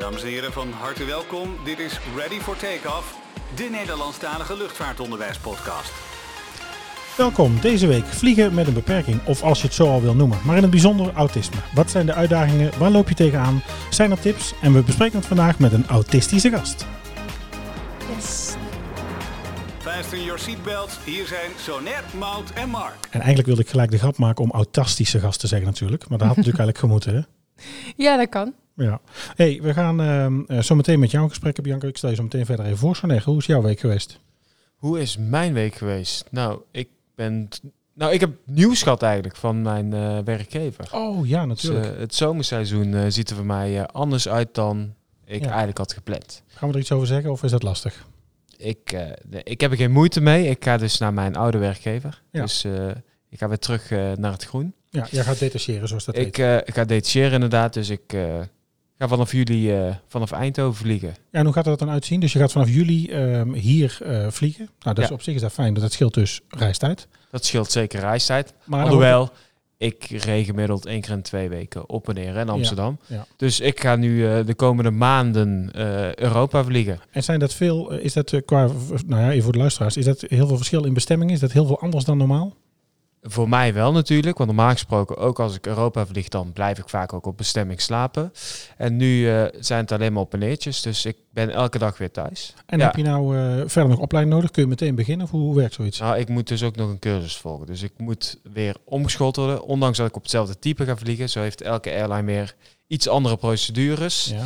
Dames en heren, van harte welkom. Dit is Ready for Takeoff, de Nederlandstalige luchtvaartonderwijspodcast. Welkom, deze week vliegen met een beperking, of als je het zo al wil noemen, maar in het bijzonder autisme. Wat zijn de uitdagingen, waar loop je tegenaan, zijn er tips en we bespreken het vandaag met een autistische gast. Yes. Fasten your seatbelts. Hier zijn Sonnet, Mout en Mark. En eigenlijk wilde ik gelijk de grap maken om autastische gast te zeggen natuurlijk, maar dat had natuurlijk eigenlijk gemoeten hè. Ja, dat kan. Ja. hey, we gaan ehm, eh, zo meteen met jou gesprek, Bianca. Ik stel je zo meteen verder even voor. Soneg, hoe is jouw week geweest? Hoe is mijn week geweest? Nou, ik ben. Nou, ik heb nieuws gehad eigenlijk van mijn eh, werkgever. Oh ja, Dus, natuurlijk. eh, het zomerseizoen ziet er voor mij anders uit dan ik Ja. eigenlijk had gepland. Gaan we er iets over zeggen of is dat lastig? Ik, ik heb er geen moeite mee. Ik ga dus naar mijn oude werkgever. Ja. Dus ik ga weer terug naar het groen. Ja, jij gaat detacheren zoals dat Ik, heet. ik ga detacheren inderdaad. Dus ik ga vanaf juli eh, vanaf Eindhoven vliegen. Ja, en hoe gaat dat dan uitzien? Dus je gaat vanaf juli ehm, hier eh, vliegen. Nou, dat is Ja. op zich is dat fijn, want dat scheelt dus reistijd. Dat scheelt zeker reistijd. Maar Alhoewel, ik reed gemiddeld één keer in twee weken op en neer in Amsterdam. ja. Dus ik ga nu eh, de komende maanden Europa vliegen. En zijn dat veel, is dat qua, nou ja, even voor de luisteraars, is dat heel veel verschil in bestemming? Is dat heel veel anders dan normaal? Voor mij wel natuurlijk, want normaal gesproken ook als ik Europa vlieg, dan blijf ik vaak ook op bestemming slapen. En nu eh, zijn het alleen maar op en neertjes, dus ik ben elke dag weer thuis. En Ja. heb je nou eh, verder nog opleiding nodig? Kun je meteen beginnen of hoe, hoe werkt zoiets? Nou, ik moet dus ook nog een cursus volgen. Dus ik moet weer omgeschoold worden, ondanks dat ik op hetzelfde type ga vliegen. Zo heeft elke airline weer iets andere procedures. Ja.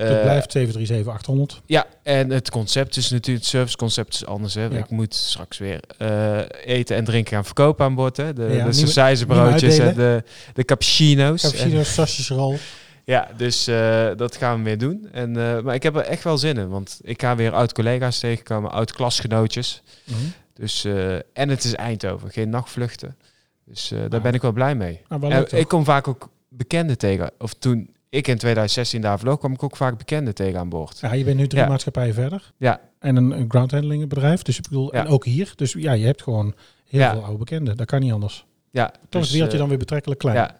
Eh, Het blijft 737-800. Ja, en het concept is natuurlijk, het serviceconcept is anders. Hè. Ja. Ik moet straks weer eh, eten en drinken gaan verkopen aan boord. Hè. De, Ja, de sausijzenbroodjes en de, de cappuccino's. En- Cappuccino, sausjesrol. ja, dus eh, dat gaan we weer doen. En, eh, maar ik heb er echt wel zin in, want ik ga weer oud-collega's tegenkomen, oud-klasgenootjes. Mhm. Dus, eh, en het is Eindhoven, geen nachtvluchten. Dus eh, daar Ah. ben ik wel blij mee. Wel En ik kom vaak ook bekenden tegen. Of toen ik in 2016 daar vloog, kwam ik ook vaak bekenden tegen aan boord. Ja, je bent nu drie Ja. maatschappijen verder. Ja. En een, een ground handling bedrijf. Dus ik bedoel, Ja. en ook hier. Dus ja, je hebt gewoon heel Ja. veel oude bekenden. Dat kan niet anders. Ja, Toch is dus, het wereldje eh, dan weer betrekkelijk klein. Ja,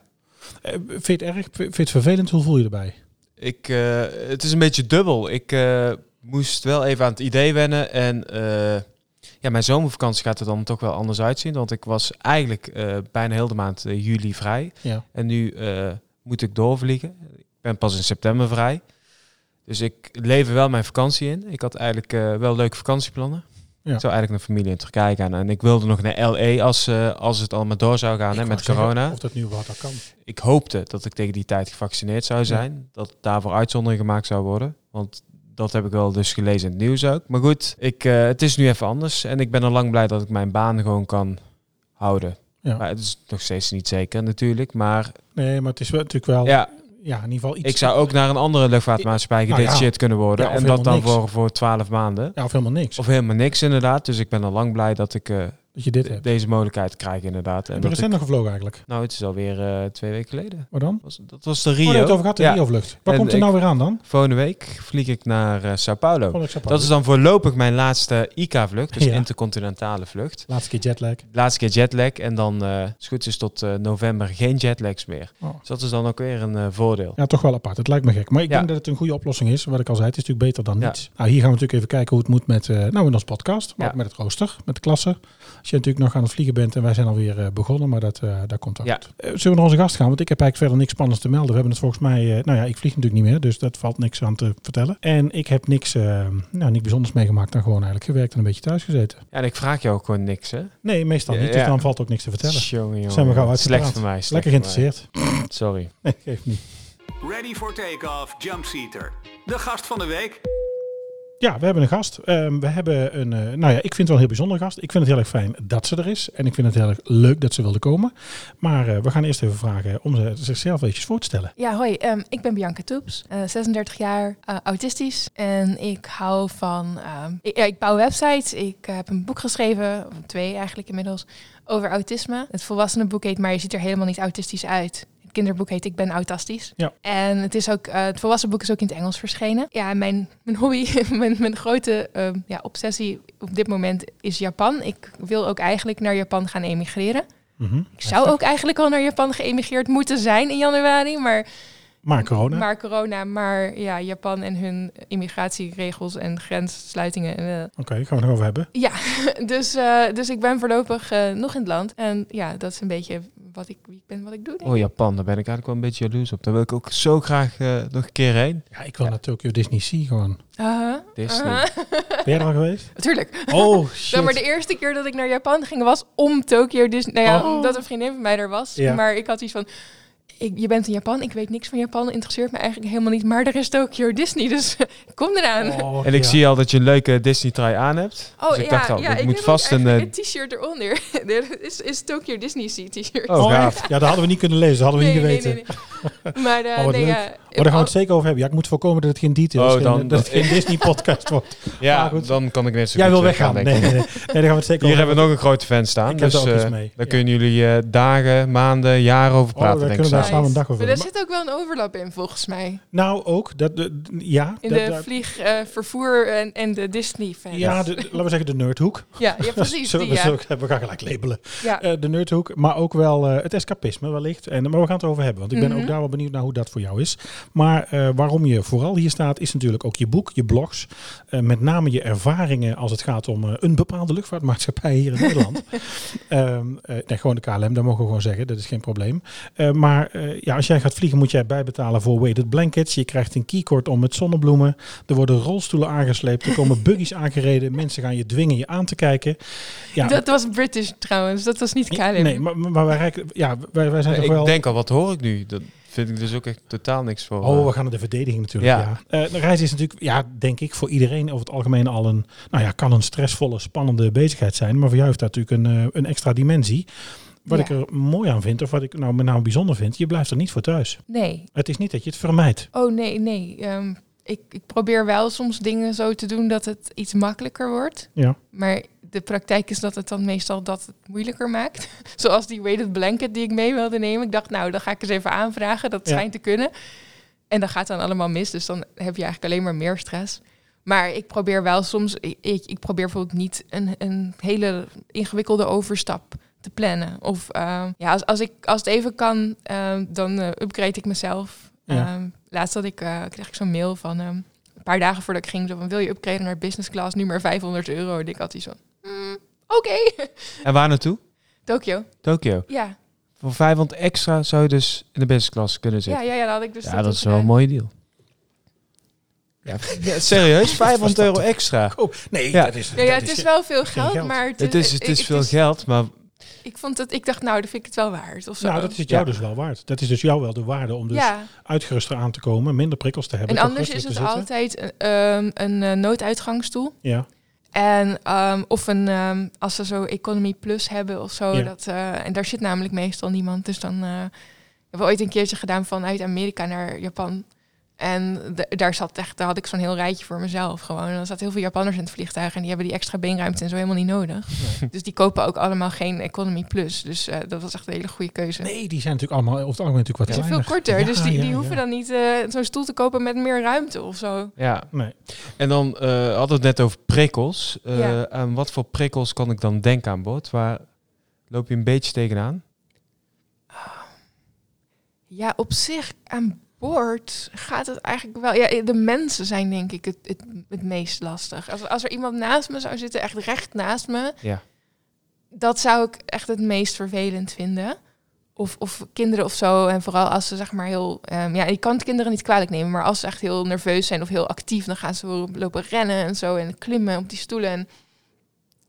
Eh, vind je het erg? Vind je het vervelend? Hoe voel je erbij? Ik, eh, het is een beetje dubbel. Ik eh, moest wel even aan het idee wennen. En eh, ja, mijn zomervakantie gaat er dan toch wel anders uitzien. Want ik was eigenlijk eh, bijna heel de maand juli vrij. Ja. En nu eh, moet ik doorvliegen. Ik ben pas in september vrij. Dus ik lever wel mijn vakantie in. Ik had eigenlijk eh, wel leuke vakantieplannen. Ja. Ik zou eigenlijk naar familie in Turkije gaan. En ik wilde nog naar LA als, eh, als het allemaal door zou gaan hè, met zeggen, corona Of dat nu wat dat kan. ik hoopte dat ik tegen die tijd gevaccineerd zou zijn. Dat daarvoor uitzondering gemaakt zou worden. Want dat heb ik wel dus gelezen in het nieuws ook. Maar goed, ik, eh, het is nu even anders. En ik ben al lang blij dat ik mijn baan gewoon kan houden. Ja. Maar het is nog steeds niet zeker natuurlijk. Maar Nee, maar het is wel, natuurlijk wel, ja. ja, in ieder geval iets. ik zou ook naar een andere luchtvaartmaatschappij Nou ja. gedetacheerd kunnen worden. Ja, en dat dan niks. voor, voor 12 maanden. Ja, of helemaal niks. Of helemaal niks inderdaad. Dus ik ben al lang blij dat ik eh, dat je dit hebt. deze mogelijkheid krijg inderdaad. En Heb je recent nog gevlogen eigenlijk? nou, het is alweer eh twee weken geleden. Waar dan? Was, dat was de Oh, Rio. nee, het over gehad, de Ja. Rio-vlucht. Waar En komt er nou weer aan dan? Volgende week vlieg ik naar eh, Sao Paulo. Dat is dan voorlopig mijn laatste ICA-vlucht, dus Ja. intercontinentale vlucht. Laatste keer jetlag. Laatste keer jetlag en dan, als het goed is, tot november geen jetlags meer. Oh. Dus dat is dan ook weer een voordeel. Ja, toch wel apart. Het lijkt me gek. Maar ik Ja. denk dat het een goede oplossing is. Wat ik al zei, het is natuurlijk beter dan niets. Nou, hier gaan we natuurlijk even kijken hoe het moet met, nou in ons podcast. Maar ook met het rooster, met de klasse. Je natuurlijk nog aan het vliegen bent en wij zijn alweer eh, begonnen. Maar dat, eh dat komt wel Ja. goed. Eh, zullen we naar onze gast gaan? Want ik heb eigenlijk verder niks spannends te melden. We hebben het volgens mij, nou ja, ik vlieg natuurlijk niet meer. Dus dat valt niks aan te vertellen. En ik heb niks, nou, niet bijzonders meegemaakt. Dan gewoon eigenlijk gewerkt en een beetje thuis gezeten. Ja, en ik vraag jou ook gewoon niks, hè? Nee, meestal Ja, niet. Dus ja. dan valt ook niks te vertellen. Jongen, jongen. Zijn we gauw Slecht uitgepraat. voor mij. slecht Lekker geïnteresseerd. Sorry. Nee, geeft niet. Ready for takeoff, Jumpseater. De gast van de week. Ja, we hebben een gast. Ehm, we hebben een, eh, nou ja, ik vind het wel een heel bijzondere gast. Ik vind het heel erg fijn dat ze er is. En ik vind het heel erg leuk dat ze wilde komen. Maar eh, we gaan eerst even vragen om ze zichzelf eventjes voor te stellen. Ja, hoi. ehm, ik ben Bianca Toeps, eh, 36 jaar, eh, autistisch. En ik hou van... ehm, ik, ik bouw websites. Ik heb een boek geschreven, of twee eigenlijk inmiddels, over autisme. Het volwassenenboek heet Maar je ziet er helemaal niet autistisch uit. Kinderboek heet Ik ben autistisch. Ja. En het, is ook, eh, het volwassen boek is ook in het Engels verschenen. Ja, mijn, mijn hobby, mijn, mijn grote ehm, ja, obsessie op dit moment is Japan. Ik wil ook eigenlijk naar Japan gaan emigreren. Mhm. Ik zou ook eigenlijk al naar Japan geëmigreerd moeten zijn in januari, maar Maar corona. Maar corona, maar ja, Japan en hun immigratieregels en grenssluitingen. eh, Oké, gaan we het over hebben. ja, dus, eh, dus ik ben voorlopig nog in het land. En ja, dat is een beetje wat ik, wie ik ben, wat ik doe. denk Oh. Japan, daar ben ik eigenlijk wel een beetje jaloers op. Daar wil ik ook zo graag eh, nog een keer heen. Ja, ik wil naar Tokyo Disney Sea gewoon. Aha, Disney. aha. Ben jij er al geweest? Tuurlijk. Oh, shit. maar de eerste keer dat ik naar Japan ging was om Tokyo Disney. Nou ja, Oh. omdat een vriendin van mij er was. Ja. Maar ik had iets van. Ik, je bent in Japan, ik weet niks van Japan, interesseert me eigenlijk helemaal niet. Maar er is Tokyo Disney, dus kom eraan. Oh, En ik ja. zie al dat je een leuke Disney trui aan hebt. Oh dus ik ja, dacht al, ja ik moet heb vast een... eh, een t-shirt eronder. Dit is, is Tokyo Disney Sea t-shirt. Oh, Oh? Ja, dat hadden we niet kunnen lezen. Dat hadden we nee, niet geweten. nee, nee. Maar eh, Oh, wat nee, leuk. ja, Oh, daar gaan we het zeker over hebben. Ja, ik moet voorkomen dat het geen details Oh, geen- dan- dat het geen Disney-podcast wordt. ja, goed. dan kan ik net zo Jij goed wil weggaan, weggaan. denk Nee, ik. nee, nee. nee, daar gaan we het zeker Hier over hebben we nog een grote fan staan. Ik heb dus er ook eh, iets mee. daar Ja. kunnen jullie eh, dagen, maanden, jaren over Oh, praten, daar denk ik samen een dag over Maar er zit ook wel een overlap in, volgens mij. Nou, ook. Dat, de, ja. In dat, de dat- vlieg, eh, vervoer en, en de Disney-fans. ja, de, laten we zeggen de nerdhoek. ja, ja, precies. Zullen Die, we, ja. zullen we- we gaan gelijk labelen. ja. Eh, de nerdhoek, maar ook wel eh, het escapisme wellicht. En, maar we gaan het erover hebben, want ik ben Mhm. ook daar wel benieuwd naar hoe dat voor jou is. Maar eh, waarom je vooral hier staat, is natuurlijk ook je boek, je blogs. Eh, met name je ervaringen als het gaat om eh, een bepaalde luchtvaartmaatschappij hier in Nederland. Ehm, eh, nee, gewoon de KLM, dat mogen we gewoon zeggen, dat is geen probleem. Eh, maar eh, ja, als jij gaat vliegen moet jij bijbetalen voor weighted blankets. Je krijgt een keycord om met zonnebloemen. Er worden rolstoelen aangesleept, er komen buggies aangereden. Mensen gaan je dwingen je aan te kijken. Ja, Dat was British trouwens, dat was niet KLM. Nee, maar, maar wij, ja, wij, wij zijn toch ik wel... denk al, wat hoor ik nu? Dat vind ik dus ook echt totaal niks voor. Oh, eh. we gaan naar de verdediging natuurlijk. Ja. Ja. Eh, de reis is natuurlijk, ja, denk ik, voor iedereen over het algemeen al een, nou ja, kan een stressvolle, spannende bezigheid zijn. Maar voor jou heeft dat natuurlijk een, een extra dimensie. Wat Ja. ik er mooi aan vind, of wat ik nou met name bijzonder vind, je blijft er niet voor thuis. Nee. Het is niet dat je het vermijdt. Oh nee, nee. Ehm, ik, ik probeer wel soms dingen zo te doen dat het iets makkelijker wordt. Ja. Maar de praktijk is dat het dan meestal dat het moeilijker maakt. Zoals die weighted blanket die ik mee wilde nemen. Ik dacht, nou, dan ga ik eens even aanvragen. Dat Ja. schijnt te kunnen. En dat gaat dan allemaal mis. Dus dan heb je eigenlijk alleen maar meer stress. Maar ik probeer wel soms... Ik, ik, ik probeer bijvoorbeeld niet een, een hele ingewikkelde overstap te plannen. Of ehm, ja, als, als, ik, als het even kan, ehm, dan eh, upgrade ik mezelf. Ja. Ehm, laatst had ik, eh, kreeg ik zo'n mail van... ehm, een paar dagen voordat ik ging, zo van, wil je upgraden naar business class, nu maar 500 euro. En ik had die zo, "Mm, oké. En waar naartoe? Tokio, Tokio. ja. Voor 500 extra zou je dus in de business class kunnen Ja, zitten. ja, ja, dat had ik dus Ja, dat is wel een mooie deal. Ja, ja, serieus? 500 dat euro extra. Oh, nee, Ja. dat is... Ja, ja, dat het is is wel veel geld, geld. maar het, Het is, het is veel geld, maar Ik vond het, ik dacht, nou, dan vind ik het wel waard. Of zo. Nou, dat is het jou Ja. dus wel waard. Dat is dus jou wel de waarde om dus ja, uitgeruster aan te komen, minder prikkels te hebben. en anders is het altijd een, ehm, een eh, nooduitgangsstoel. Ja, En, ehm, of een, ehm, als ze zo Economy Plus hebben of zo. Ja. Dat, eh, en daar zit namelijk meestal niemand. Dus dan eh hebben we ooit een keertje gedaan vanuit Amerika naar Japan. En daar zat echt, daar had ik zo'n heel rijtje voor mezelf gewoon. En dan zaten heel veel Japanners in het vliegtuig en die hebben die extra beenruimte en zo helemaal niet nodig. Dus die kopen ook allemaal geen Economy Plus. Dus eh, dat was echt een hele goede keuze. Nee, die zijn natuurlijk allemaal over het algemeen natuurlijk wat zijn veel korter, Ja, dus die, ja, die ja. hoeven dan niet eh, zo'n stoel te kopen met meer ruimte of zo. ja. Nee. En dan eh, hadden we het net over prikkels. Eh, Ja. Aan wat voor prikkels kan ik dan denken aan boord? Waar loop je een beetje tegenaan? Ja, op zich aan boord gaat het eigenlijk wel. Ja, de mensen zijn denk ik het, het, het meest lastig. Als, als er iemand naast me zou zitten, echt recht naast me, Ja. dat zou ik echt het meest vervelend vinden. Of, of kinderen of zo. En vooral als ze zeg maar heel. ehm, ja, ik kan het kinderen niet kwalijk nemen, maar als ze echt heel nerveus zijn of heel actief, dan gaan ze lopen rennen en zo en klimmen op die stoelen. En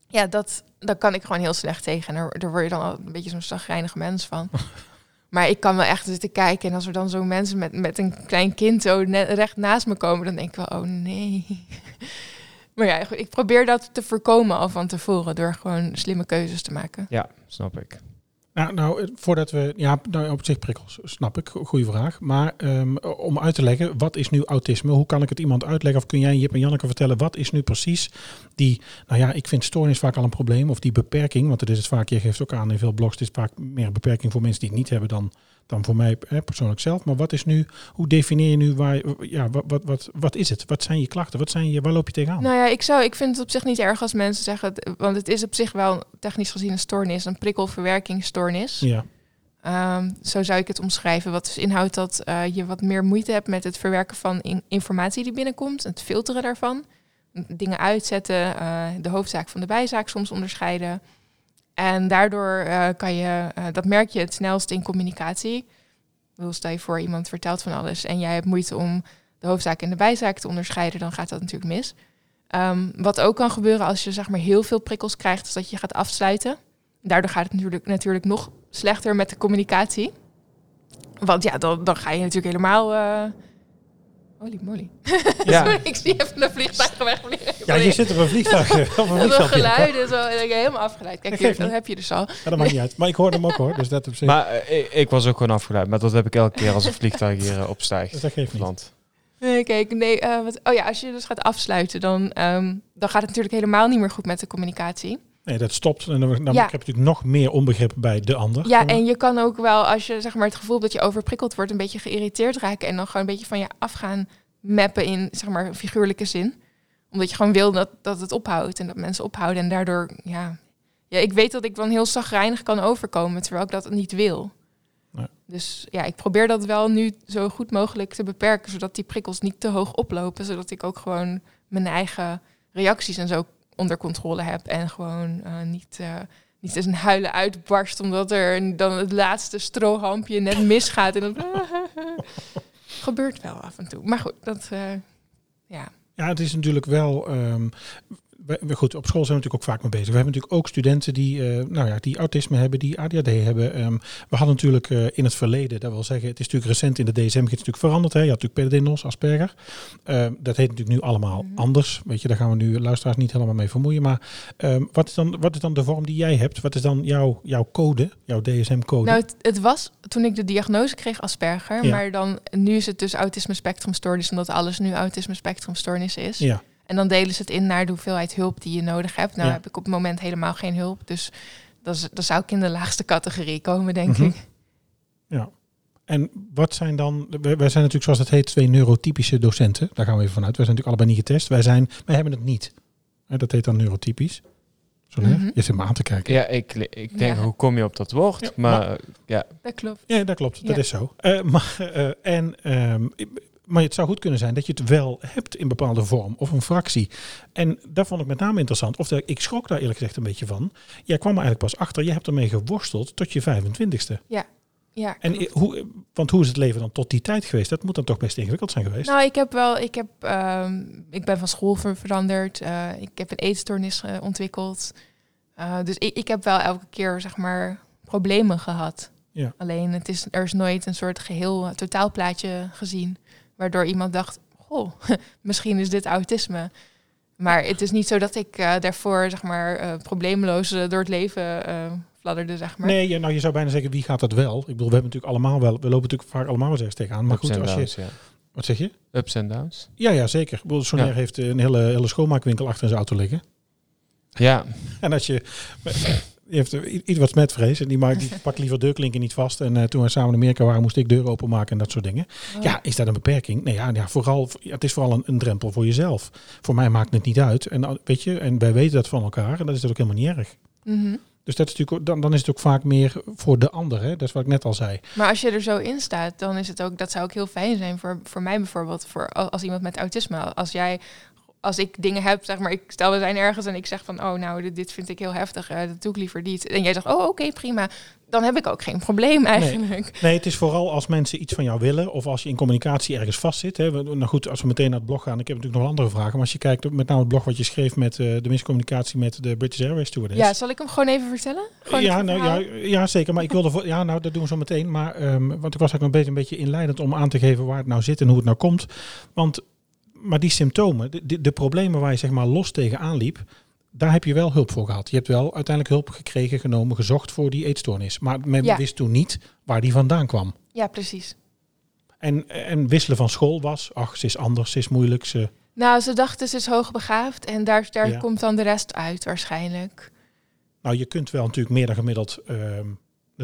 ja, dat, dat kan ik gewoon heel slecht tegen. En daar, daar word je dan al een beetje zo'n zagrijnige mens van. Maar ik kan wel echt zitten kijken. En als er dan zo mensen met, met een klein kind zo net recht naast me komen, dan denk ik wel, oh nee. Maar ja, ik probeer dat te voorkomen al van tevoren door gewoon slimme keuzes te maken. Ja, snap ik. Nou, nou, eh, voordat we... Ja, nou, op zich prikkels, snap ik. Go- Goeie vraag. Maar ehm, om uit te leggen, wat is nu autisme? Hoe kan ik het iemand uitleggen? Of kun jij Jip en Janneke vertellen, wat is nu precies die... Nou ja, ik vind stoornis vaak al een probleem. Of die beperking, want dat is het vaak. Je geeft ook aan in veel blogs, het is vaak meer beperking voor mensen die het niet hebben dan, dan voor mij hè, persoonlijk zelf. Maar wat is nu... Hoe definieer je nu waar... Ja, wat, wat, wat, wat is het? Wat zijn je klachten? Wat zijn je, waar loop je tegenaan? Nou ja, ik, zou, ik vind het op zich niet erg als mensen zeggen, want het is op zich wel technisch gezien een stoornis, een prikkelverwerkingsstoornis. Ja, Ehm, zo zou ik het omschrijven. Wat dus inhoudt dat eh, je wat meer moeite hebt met het verwerken van in- informatie die binnenkomt, het filteren daarvan, dingen uitzetten, eh, de hoofdzaak van de bijzaak soms onderscheiden. En daardoor eh, kan je, eh, dat merk je het snelst in communicatie. Bedoel, Stel je voor, iemand vertelt van alles en jij hebt moeite om de hoofdzaak en de bijzaak te onderscheiden, dan gaat dat natuurlijk mis. Ehm, wat ook kan gebeuren als je zeg maar heel veel prikkels krijgt, is dat je gaat afsluiten. Daardoor gaat het natuurlijk, natuurlijk nog slechter met de communicatie. Want ja, dan, dan ga je natuurlijk helemaal. eh Holy moly. Ja. Sorry, ik zie even een vliegtuig wegvliegen. Ja, je zit op een vliegtuig. op een vliegtuig geluiden, zo, en ik ben helemaal afgeleid. Kijk, Dat heb je dus al. Ja, dat maakt niet uit. Maar ik hoorde hem ook hoor, dus dat op zich. Maar eh, ik, ik was ook gewoon afgeleid. Maar dat heb ik elke keer als een vliegtuig hier eh, opstijgt. dus dat geeft niet. Nee, kijk, nee, eh, wat, oh ja, als je dus gaat afsluiten, dan, ehm, dan gaat het natuurlijk helemaal niet meer goed met de communicatie. Nee, dat stopt. En dan, dan Ja. heb je natuurlijk nog meer onbegrip bij de ander. Ja, en je kan ook wel, als je zeg maar het gevoel hebt dat je overprikkeld wordt, een beetje geïrriteerd raken en dan gewoon een beetje van je af gaan mappen in zeg maar figuurlijke zin. Omdat je gewoon wil dat, dat het ophoudt en dat mensen ophouden. En daardoor, ja, ja, ik weet dat ik dan heel zagrijnig kan overkomen, terwijl ik dat niet wil. Nee. Dus ja, ik probeer dat wel nu zo goed mogelijk te beperken, zodat die prikkels niet te hoog oplopen, zodat ik ook gewoon mijn eigen reacties en zo onder controle heb en gewoon eh, niet, eh, niet eens een huilen uitbarst omdat er dan het laatste strohampje net misgaat en dat gebeurt wel af en toe. Maar goed, dat eh, ja. Ja, het is natuurlijk wel. ehm, we, we- goed, op school zijn we natuurlijk ook vaak mee bezig. We hebben natuurlijk ook studenten die, eh, nou ja, die autisme hebben, die ADHD hebben. Ehm, we hadden natuurlijk eh, in het verleden, dat wil zeggen, het is natuurlijk recent in de DSM het natuurlijk veranderd. Hè. Je had natuurlijk PDD-NOS, Asperger. Ehm, dat heet natuurlijk nu allemaal Mhm. anders. Weet je, daar gaan we nu luisteraars niet helemaal mee vermoeien. Maar ehm, wat, is dan, wat is dan de vorm die jij hebt? Wat is dan jouw, jouw code, jouw DSM-code? Nou, het, het was toen ik de diagnose kreeg Asperger, Ja. maar dan nu is het dus autisme spectrumstoornis, omdat alles nu autisme spectrumstoornis is. ja. En dan delen ze het in naar de hoeveelheid hulp die je nodig hebt. Nou Ja. heb ik op het moment helemaal geen hulp, dus dan zou ik in de laagste categorie komen, denk Mhm. ik. Ja. En wat zijn dan, wij, wij zijn natuurlijk zoals het heet twee neurotypische docenten. Daar gaan we even vanuit. Wij zijn natuurlijk allebei niet getest. Wij, zijn, wij hebben het niet. Hè, dat heet dan neurotypisch. Zo. Mhm. Je zit me aan te kijken. Ja, ik, ik denk, Ja. hoe kom je op dat woord? Ja, maar, ja, Dat klopt. Ja, dat klopt. Dat is zo. Eh, maar, eh, en, ehm, maar het zou goed kunnen zijn dat je het wel hebt in bepaalde vorm of een fractie. En dat vond ik met name interessant. Of dat, ik schrok daar eerlijk gezegd een beetje van. Jij kwam er eigenlijk pas achter. Je hebt ermee geworsteld tot je 25ste. Ja, En klopt. i- hoe, want hoe is het leven dan tot die tijd geweest? Dat moet dan toch best ingewikkeld zijn geweest. Nou, ik heb wel, ik heb, ehm, ik ben van school ver- veranderd. Eh, ik heb een eetstoornis eh, ontwikkeld. Eh, dus ik, ik heb wel elke keer, zeg maar, problemen gehad. Ja. Alleen, het is, er is nooit een soort geheel eh, totaalplaatje gezien. Waardoor iemand dacht, goh, misschien is dit autisme. Maar het is niet zo dat ik eh, daarvoor, zeg maar, eh, probleemloos eh, door het leven eh fladderde, zeg maar. Nee, ja, nou je zou bijna zeggen, wie gaat dat wel? Ik bedoel, we hebben natuurlijk allemaal wel, we lopen natuurlijk vaak allemaal wel eens tegenaan. Maar ups goed, als je, downs, ja. wat zeg je? Ups en downs. Ja, ja, zeker. Ik bedoel, Sonair Ja. heeft een hele, hele schoonmaakwinkel achter in zijn auto liggen. Ja, En als je, heeft i- iets wat smetvrees en die, maakt, die pakt liever deurklinken niet vast. En eh, toen we samen in Amerika waren, moest ik deuren openmaken en dat soort dingen. Oh. Ja, is dat een beperking? Nee, ja, ja, vooral, ja, het is vooral een, een drempel voor jezelf. Voor mij maakt het niet uit. En weet je, en wij weten dat van elkaar en dat is dat ook helemaal niet erg. Mhm. Dus dat is natuurlijk, dan, dan is het ook vaak meer voor de ander. Hè? Dat is wat ik net al zei. Maar als je er zo in staat, dan is het ook, dat zou ook heel fijn zijn voor, voor mij bijvoorbeeld, voor als iemand met autisme. Als jij, als ik dingen heb, zeg maar, ik stel we zijn ergens en ik zeg van, oh nou, dit, dit vind ik heel heftig, eh, dat doe ik liever niet. En jij zegt, oh oké, prima. Dan heb ik ook geen probleem eigenlijk. Nee, het is vooral als mensen iets van jou willen of als je in communicatie ergens vastzit. Hè. Nou goed, als we meteen naar het blog gaan, ik heb natuurlijk nog andere vragen. Maar als je kijkt op met name het blog wat je schreef met eh, de miscommunicatie met de British Airways stewardess. Ja, zal ik hem gewoon even vertellen? Gewoon ja, nou, ja, ja, zeker. Maar ik wilde voor, ja, nou, dat doen we zo meteen. Maar ehm, want ik was eigenlijk nog bezig een beetje inleidend om aan te geven waar het nou zit en hoe het nou komt. Want, maar die symptomen, de, de, problemen waar je zeg maar los tegenaan liep, daar heb je wel hulp voor gehad. Je hebt wel uiteindelijk hulp gekregen, genomen, gezocht voor die eetstoornis. Maar men Ja. wist toen niet waar die vandaan kwam. Ja, precies. En, en wisselen van school was, ach, ze is anders, ze is moeilijk. Ze, Nou, ze dachten ze is hoogbegaafd en daar, daar Ja. komt dan de rest uit waarschijnlijk. nou, je kunt wel natuurlijk meer dan gemiddeld ehm,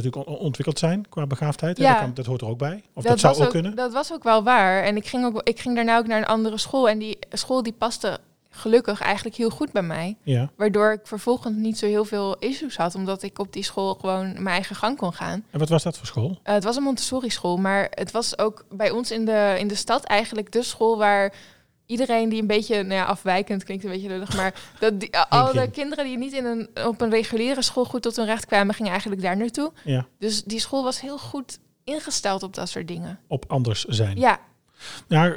natuurlijk on- ontwikkeld zijn qua begaafdheid. Ja. Dat, kan, dat hoort er ook bij. Of dat, zou ook kunnen. Dat was ook wel waar. En ik ging, ook, ik ging daarna ook naar een andere school. En die school die paste gelukkig eigenlijk heel goed bij mij. Ja. Waardoor ik vervolgens niet zo heel veel issues had, omdat ik op die school gewoon mijn eigen gang kon gaan. En wat was dat voor school? Uh, het was een Montessori school, maar het was ook bij ons in de, in de stad eigenlijk de school waar iedereen die een beetje, nou ja, afwijkend klinkt een beetje lullig, maar dat die, al de kinderen die niet in een, op een reguliere school goed tot hun recht kwamen, gingen eigenlijk daar naartoe. Ja. Dus die school was heel goed ingesteld op dat soort dingen. Op anders zijn. Ja, Ja,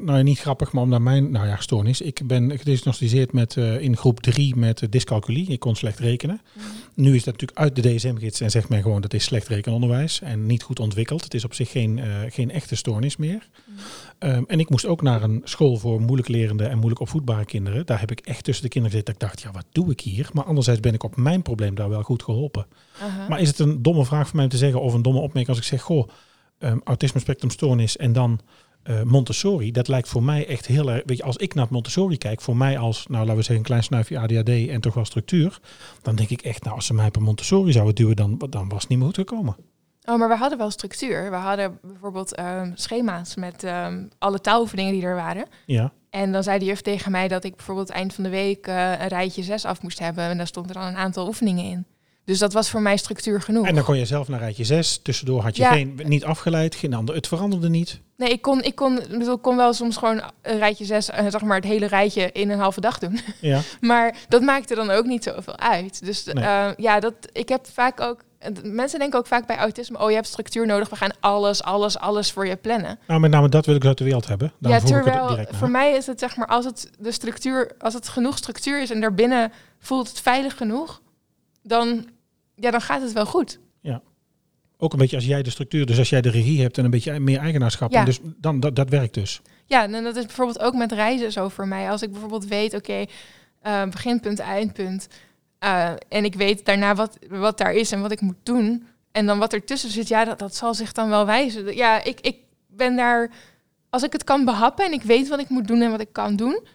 nou niet grappig, maar omdat mijn nou ja, stoornis. Ik ben gediagnosticeerd met, eh, in groep 3 met uh, dyscalculie. Ik kon slecht rekenen. Nu is dat natuurlijk uit de DSM-gids en zegt men gewoon dat is slecht rekenonderwijs en niet goed ontwikkeld. Het is op zich geen, eh, geen echte stoornis meer. Um, en ik moest ook naar een school voor moeilijk lerende en moeilijk opvoedbare kinderen. Daar heb ik echt tussen de kinderen gezeten. Dat ik dacht, ja, wat doe ik hier? Maar anderzijds ben ik op mijn probleem daar wel goed geholpen. Maar is het een domme vraag voor mij om te zeggen, of een domme opmerking als ik zeg, goh, um, autisme spectrum stoornis en dan uh, Montessori, dat lijkt voor mij echt heel erg. Weet je, als ik naar Montessori kijk, voor mij als, nou laten we zeggen, een klein snuifje ADHD en toch wel structuur, dan denk ik echt, nou, als ze mij op Montessori zouden duwen, dan, dan was het niet meer goed gekomen. Oh, maar we hadden wel structuur. We hadden bijvoorbeeld um, schema's met um, alle taaloefeningen die er waren. Ja. En dan zei de juf tegen mij dat ik bijvoorbeeld eind van de week uh, een rijtje 6 af moest hebben. En daar stond er dan een aantal oefeningen in. Dus dat was voor mij structuur genoeg. En dan kon je zelf naar rijtje 6. Tussendoor had je Ja. geen, niet afgeleid, geen ander. Het veranderde niet. Nee, ik kon, ik kon, bedoel, kon wel soms gewoon een rijtje 6, zeg maar het hele rijtje in een halve dag doen. Ja. Maar dat maakte dan ook niet zoveel uit. Dus Nee. eh, ja, dat, ik heb vaak ook. Mensen denken ook vaak bij autisme: oh, je hebt structuur nodig. We gaan alles, alles, alles voor je plannen. Nou, met name dat wil ik uit de wereld hebben. Dan ja, terwijl voor mij is het zeg maar als het de structuur, als het genoeg structuur is en daarbinnen voelt het veilig genoeg, dan, ja, dan gaat het wel goed. Ook een beetje als jij de structuur, dus als jij de regie hebt en een beetje meer eigenaarschap. Ja. En dus dan, dat, dat werkt dus. Ja, en dat is bijvoorbeeld ook met reizen zo voor mij. Als ik bijvoorbeeld weet, oké, eh, beginpunt, eindpunt. eh, en ik weet daarna wat, wat daar is en wat ik moet doen. En dan wat ertussen zit, ja, dat, dat zal zich dan wel wijzen. Ja, ik, ik ben daar... Als ik het kan behappen en ik weet wat ik moet doen en wat ik kan doen...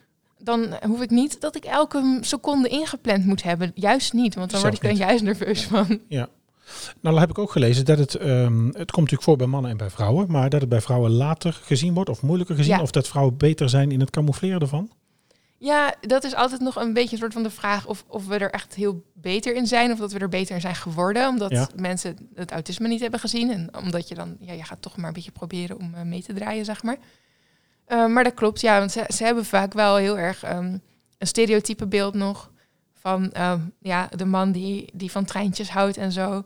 dan hoef ik niet dat ik elke seconde ingepland moet hebben. Juist niet, want dan word ik er juist nerveus van. Nou, dan heb ik ook gelezen dat het, ehm, het komt natuurlijk voor bij mannen en bij vrouwen, maar dat het bij vrouwen later gezien wordt of moeilijker gezien, Ja. of dat vrouwen beter zijn in het camoufleren ervan. Ja, dat is altijd nog een beetje een soort van de vraag of, of we er echt heel beter in zijn of dat we er beter in zijn geworden, omdat Ja. mensen het autisme niet hebben gezien en omdat je dan, ja, je gaat toch maar een beetje proberen om eh, mee te draaien, zeg maar. Eh, maar dat klopt, ja, want ze, ze hebben vaak wel heel erg ehm, een stereotype beeld nog van ehm, ja, de man die, die van treintjes houdt en zo.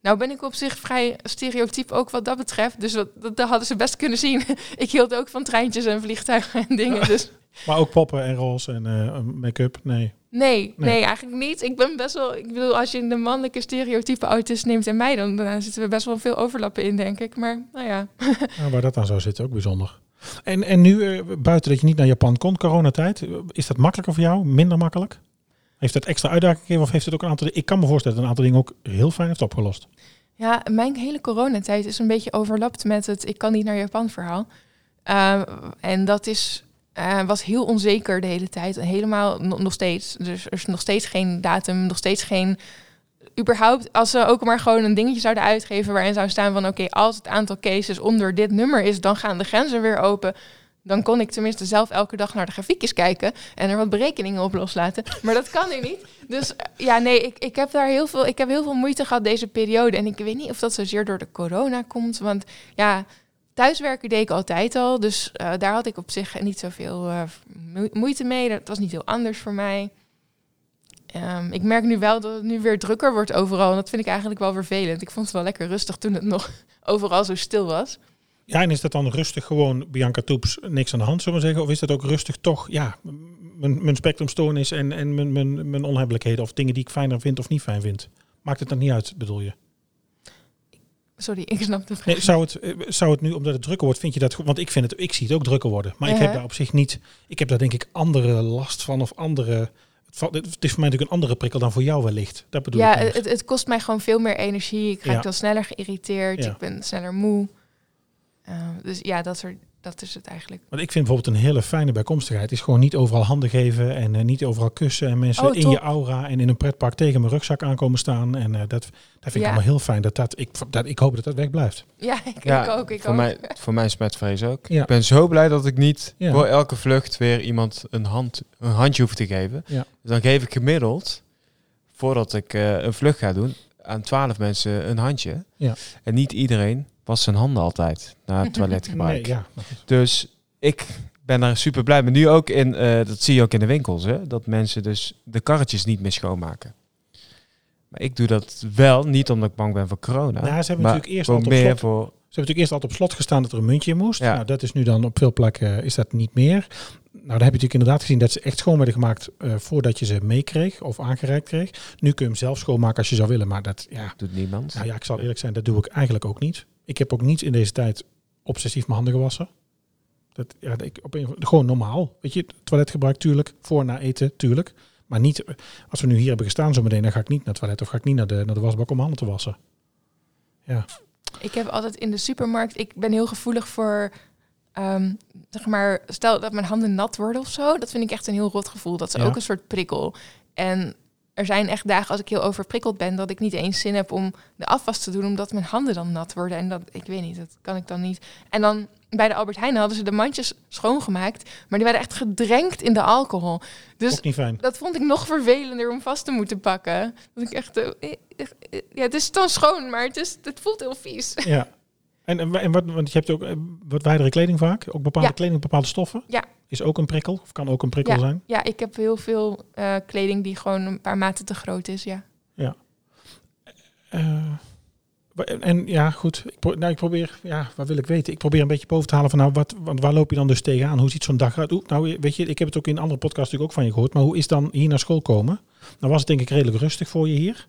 Nou ben ik op zich vrij stereotyp ook wat dat betreft, dus dat, dat, dat hadden ze best kunnen zien. ik hield ook van treintjes en vliegtuigen en dingen, dus... Maar ook poppen en roze en eh, make-up, nee. Nee, Nee. nee, eigenlijk niet. Ik ben best wel. Ik bedoel, als je de mannelijke stereotype autist neemt en mij, dan, dan zitten we best wel veel overlappen in, denk ik. Maar nou ja. Waar dat dan zou zitten, ook bijzonder. En, en nu, eh, buiten dat je niet naar Japan kon, coronatijd, is dat makkelijker voor jou? Minder makkelijk? Heeft dat extra uitdaging gegeven of heeft het ook een aantal dingen... Ik kan me voorstellen dat een aantal dingen ook heel fijn heeft opgelost. Ja, mijn hele coronatijd is een beetje overlapt met het ik kan niet naar Japan verhaal. Uh, en dat is, uh, was heel onzeker de hele tijd. Helemaal no nog steeds. Dus er is nog steeds geen datum, nog steeds geen... Überhaupt, als ze ook maar gewoon een dingetje zouden uitgeven waarin zou staan van oké, als het aantal cases onder dit nummer is, dan gaan de grenzen weer open. Dan kon ik tenminste zelf elke dag naar de grafiekjes kijken en er wat berekeningen op loslaten. Maar dat kan nu niet. Dus ja, nee, ik, ik heb daar heel veel, ik heb heel veel moeite gehad deze periode. En ik weet niet of dat zozeer door de corona komt. Want ja, thuiswerken deed ik altijd al. Dus uh, daar had ik op zich niet zoveel uh, moeite mee. Dat was niet heel anders voor mij. Um, ik merk nu wel dat het nu weer drukker wordt overal. En dat vind ik eigenlijk wel vervelend. Ik vond het wel lekker rustig toen het nog overal zo stil was. Ja, en is dat dan rustig gewoon, Bianca Toeps, niks aan de hand, zullen we zeggen? Of is dat ook rustig toch, ja, mijn, spectrumstoornis en, en mijn, mijn onhebbelijkheden of dingen die ik fijner vind of niet fijn vind? Maakt het dan niet uit, bedoel je? Sorry, ik snap de vraag. Nee, zou, het, zou het nu, omdat het drukker wordt, vind je dat goed? Want ik vind het, ik zie het ook drukker worden. Maar ik heb daar op zich niet, ik heb daar denk ik andere last van of andere... Het is voor mij natuurlijk een andere prikkel dan voor jou wellicht. Dat bedoel ja, ik. Het, het kost mij gewoon veel meer energie. Ik raak ja. dan sneller geïrriteerd. Ja. Ik ben sneller moe. Uh, dus ja, dat soort dat is het eigenlijk. Want ik vind bijvoorbeeld een hele fijne bijkomstigheid is gewoon niet overal handen geven en eh, niet overal kussen en mensen Oh, in je aura en in een pretpark tegen mijn rugzak aankomen staan. En eh, dat, dat vind ik Ja. allemaal heel fijn. Dat dat, ik, dat, ik hoop dat dat weg blijft. Ja, ik, Ja, ik ook. Ik voor, ook. mij, voor mij smetvrees ook. Ja. Ik ben zo blij dat ik niet Ja. voor elke vlucht weer iemand een, hand, een handje hoef te geven. Ja. Dus dan geef ik gemiddeld, voordat ik eh, een vlucht ga doen, aan twaalf mensen een handje. Ja. En niet iedereen was zijn handen altijd na het toiletgebruik. Nee, ja. maar goed. Dus ik ben daar super blij mee. Nu ook in, eh, dat zie je ook in de winkels, hè, dat mensen dus de karretjes niet meer schoonmaken. Maar ik doe dat wel, niet omdat ik bang ben voor corona. Nou, ze hebben natuurlijk eerst altijd op meer slot, voor... ze hebben natuurlijk eerst altijd op slot gestaan dat er een muntje in moest. Ja. Nou, dat is nu dan op veel plekken is dat niet meer. Nou, dan heb je natuurlijk inderdaad gezien dat ze echt schoon werden gemaakt eh, voordat je ze meekreeg of aangereikt kreeg. Nu kun je hem zelf schoonmaken als je zou willen, maar dat, ja, Doet niemand. Nou ja, ik zal eerlijk zijn, dat doe ik eigenlijk ook niet. Ik heb ook niet in deze tijd obsessief mijn handen gewassen. Dat, ja, ik, op een, gewoon normaal. Weet je, toiletgebruik tuurlijk, voor na eten tuurlijk. Maar niet, eh, als we nu hier hebben gestaan zo meteen, dan ga ik niet naar het toilet of ga ik niet naar de, naar de wasbak om handen te wassen. Ja, Ik heb altijd in de supermarkt, ik ben heel gevoelig voor, ehm, zeg maar, stel dat mijn handen nat worden of zo. Dat vind ik echt een heel rot gevoel. Dat is Ja. ook een soort prikkel. En er zijn echt dagen als ik heel overprikkeld ben, dat ik niet eens zin heb om de afwas te doen, omdat mijn handen dan nat worden. En dat, ik weet niet, dat kan ik dan niet. En dan bij de Albert Heijn hadden ze de mandjes schoongemaakt, maar die waren echt gedrenkt in de alcohol. Dus ook niet fijn. dat vond ik nog vervelender om vast te moeten pakken. Dat ik echt, eh, eh, eh, ja, het is dan schoon, maar het, is, het voelt heel vies. Ja. En, en, wa- en wat, want je hebt ook eh, wat wijdere kleding vaak, ook bepaalde Ja. kleding, bepaalde stoffen. Ja. Is ook een prikkel, of kan ook een prikkel zijn. Ja, ik heb heel veel eh, kleding die gewoon een paar maten te groot is, ja. Eh, wa- en ja, goed. Ik, pro- nou, ik probeer, ja, wat wil ik weten? Ik probeer een beetje boven te halen van, nou, wat, want waar loop je dan dus tegenaan? Hoe ziet zo'n dag uit? Nou, weet je, ik heb het ook in een andere podcast natuurlijk ook van je gehoord, maar hoe is dan hier naar school komen? Nou was het denk ik redelijk rustig voor je hier.